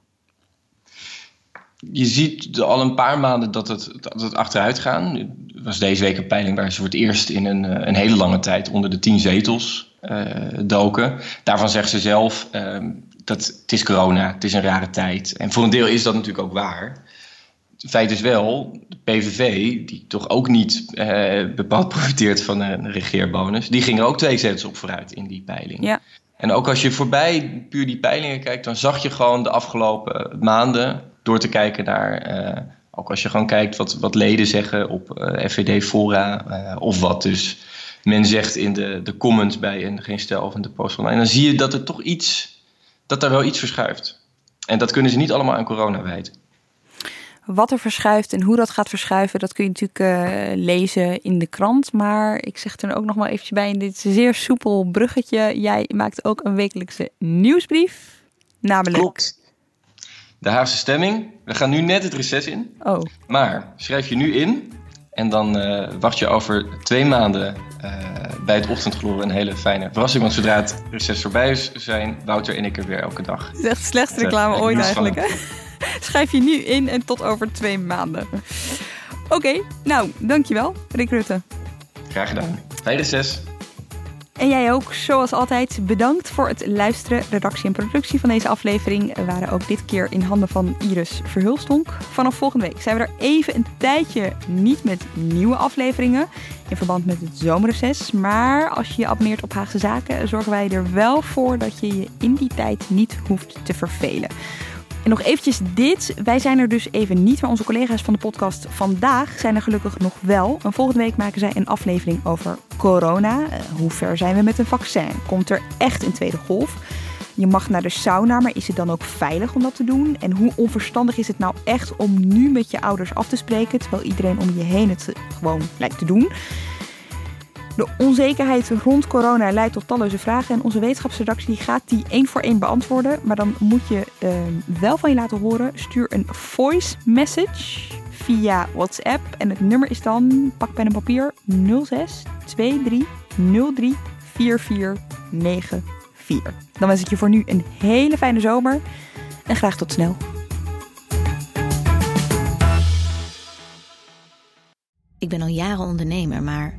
Je ziet al een paar maanden dat het, dat het achteruit gaat. Er was deze week een peiling waar ze voor het eerst in een, een hele lange tijd onder de tien zetels uh, doken. Daarvan zegt ze zelf uh, dat het is corona, het is een rare tijd. En voor een deel is dat natuurlijk ook waar. Het feit is wel, de PVV, die toch ook niet bepaald profiteert van een regeerbonus, die ging er ook twee zetels op vooruit in die peiling. Ja. En ook als je voorbij puur die peilingen kijkt, dan zag je gewoon de afgelopen maanden, door te kijken naar, ook als je gewoon kijkt wat, wat leden zeggen op FVD-fora, of wat dus men zegt in de, de comments bij en geen stel of in de post online. Dan zie je dat er toch iets, dat er wel iets verschuift. En dat kunnen ze niet allemaal aan corona wijten. Wat er verschuift en hoe dat gaat verschuiven, dat kun je natuurlijk uh, lezen in de krant. Maar ik zeg er ook nog maar eventjes bij in dit zeer soepel bruggetje. Jij maakt ook een wekelijkse nieuwsbrief. Namelijk. Klopt. De Haagse stemming. We gaan nu net het reces in. Oh. Maar schrijf je nu in en dan uh, wacht je over twee maanden uh, bij het ochtendgloren een hele fijne verrassing. Want zodra het reces voorbij is, zijn Wouter en ik er weer elke dag. Het is echt de slechtste reclame ooit eigenlijk. Hè? Schrijf je nu in en tot over twee maanden. Oké, okay, nou, dankjewel Rick Rutte. Graag gedaan. Fijn reces. En jij ook, zoals altijd, bedankt voor het luisteren. Redactie en productie van deze aflevering waren ook dit keer in handen van Iris Verhulstonk. Vanaf volgende week zijn we er even een tijdje niet met nieuwe afleveringen in verband met het zomerreces. Maar als je je abonneert op Haagse Zaken, zorgen wij er wel voor dat je je in die tijd niet hoeft te vervelen. En nog eventjes dit. Wij zijn er dus even niet, maar onze collega's van de podcast vandaag zijn er gelukkig nog wel. En volgende week maken zij een aflevering over corona. Uh, hoe ver zijn we met een vaccin? Komt er echt een tweede golf? Je mag naar de sauna, maar is het dan ook veilig om dat te doen? En hoe onverstandig is het nou echt om nu met je ouders af te spreken, terwijl iedereen om je heen het gewoon lijkt te doen? De onzekerheid rond corona leidt tot talloze vragen. En onze wetenschapsredactie gaat die één voor één beantwoorden. Maar dan moet je uh, wel van je laten horen. Stuur een voice message via WhatsApp. En het nummer is dan, pak pen en papier, 06 23 03 4494. Dan wens ik je voor nu een hele fijne zomer. En graag tot snel. Ik ben al jaren ondernemer, maar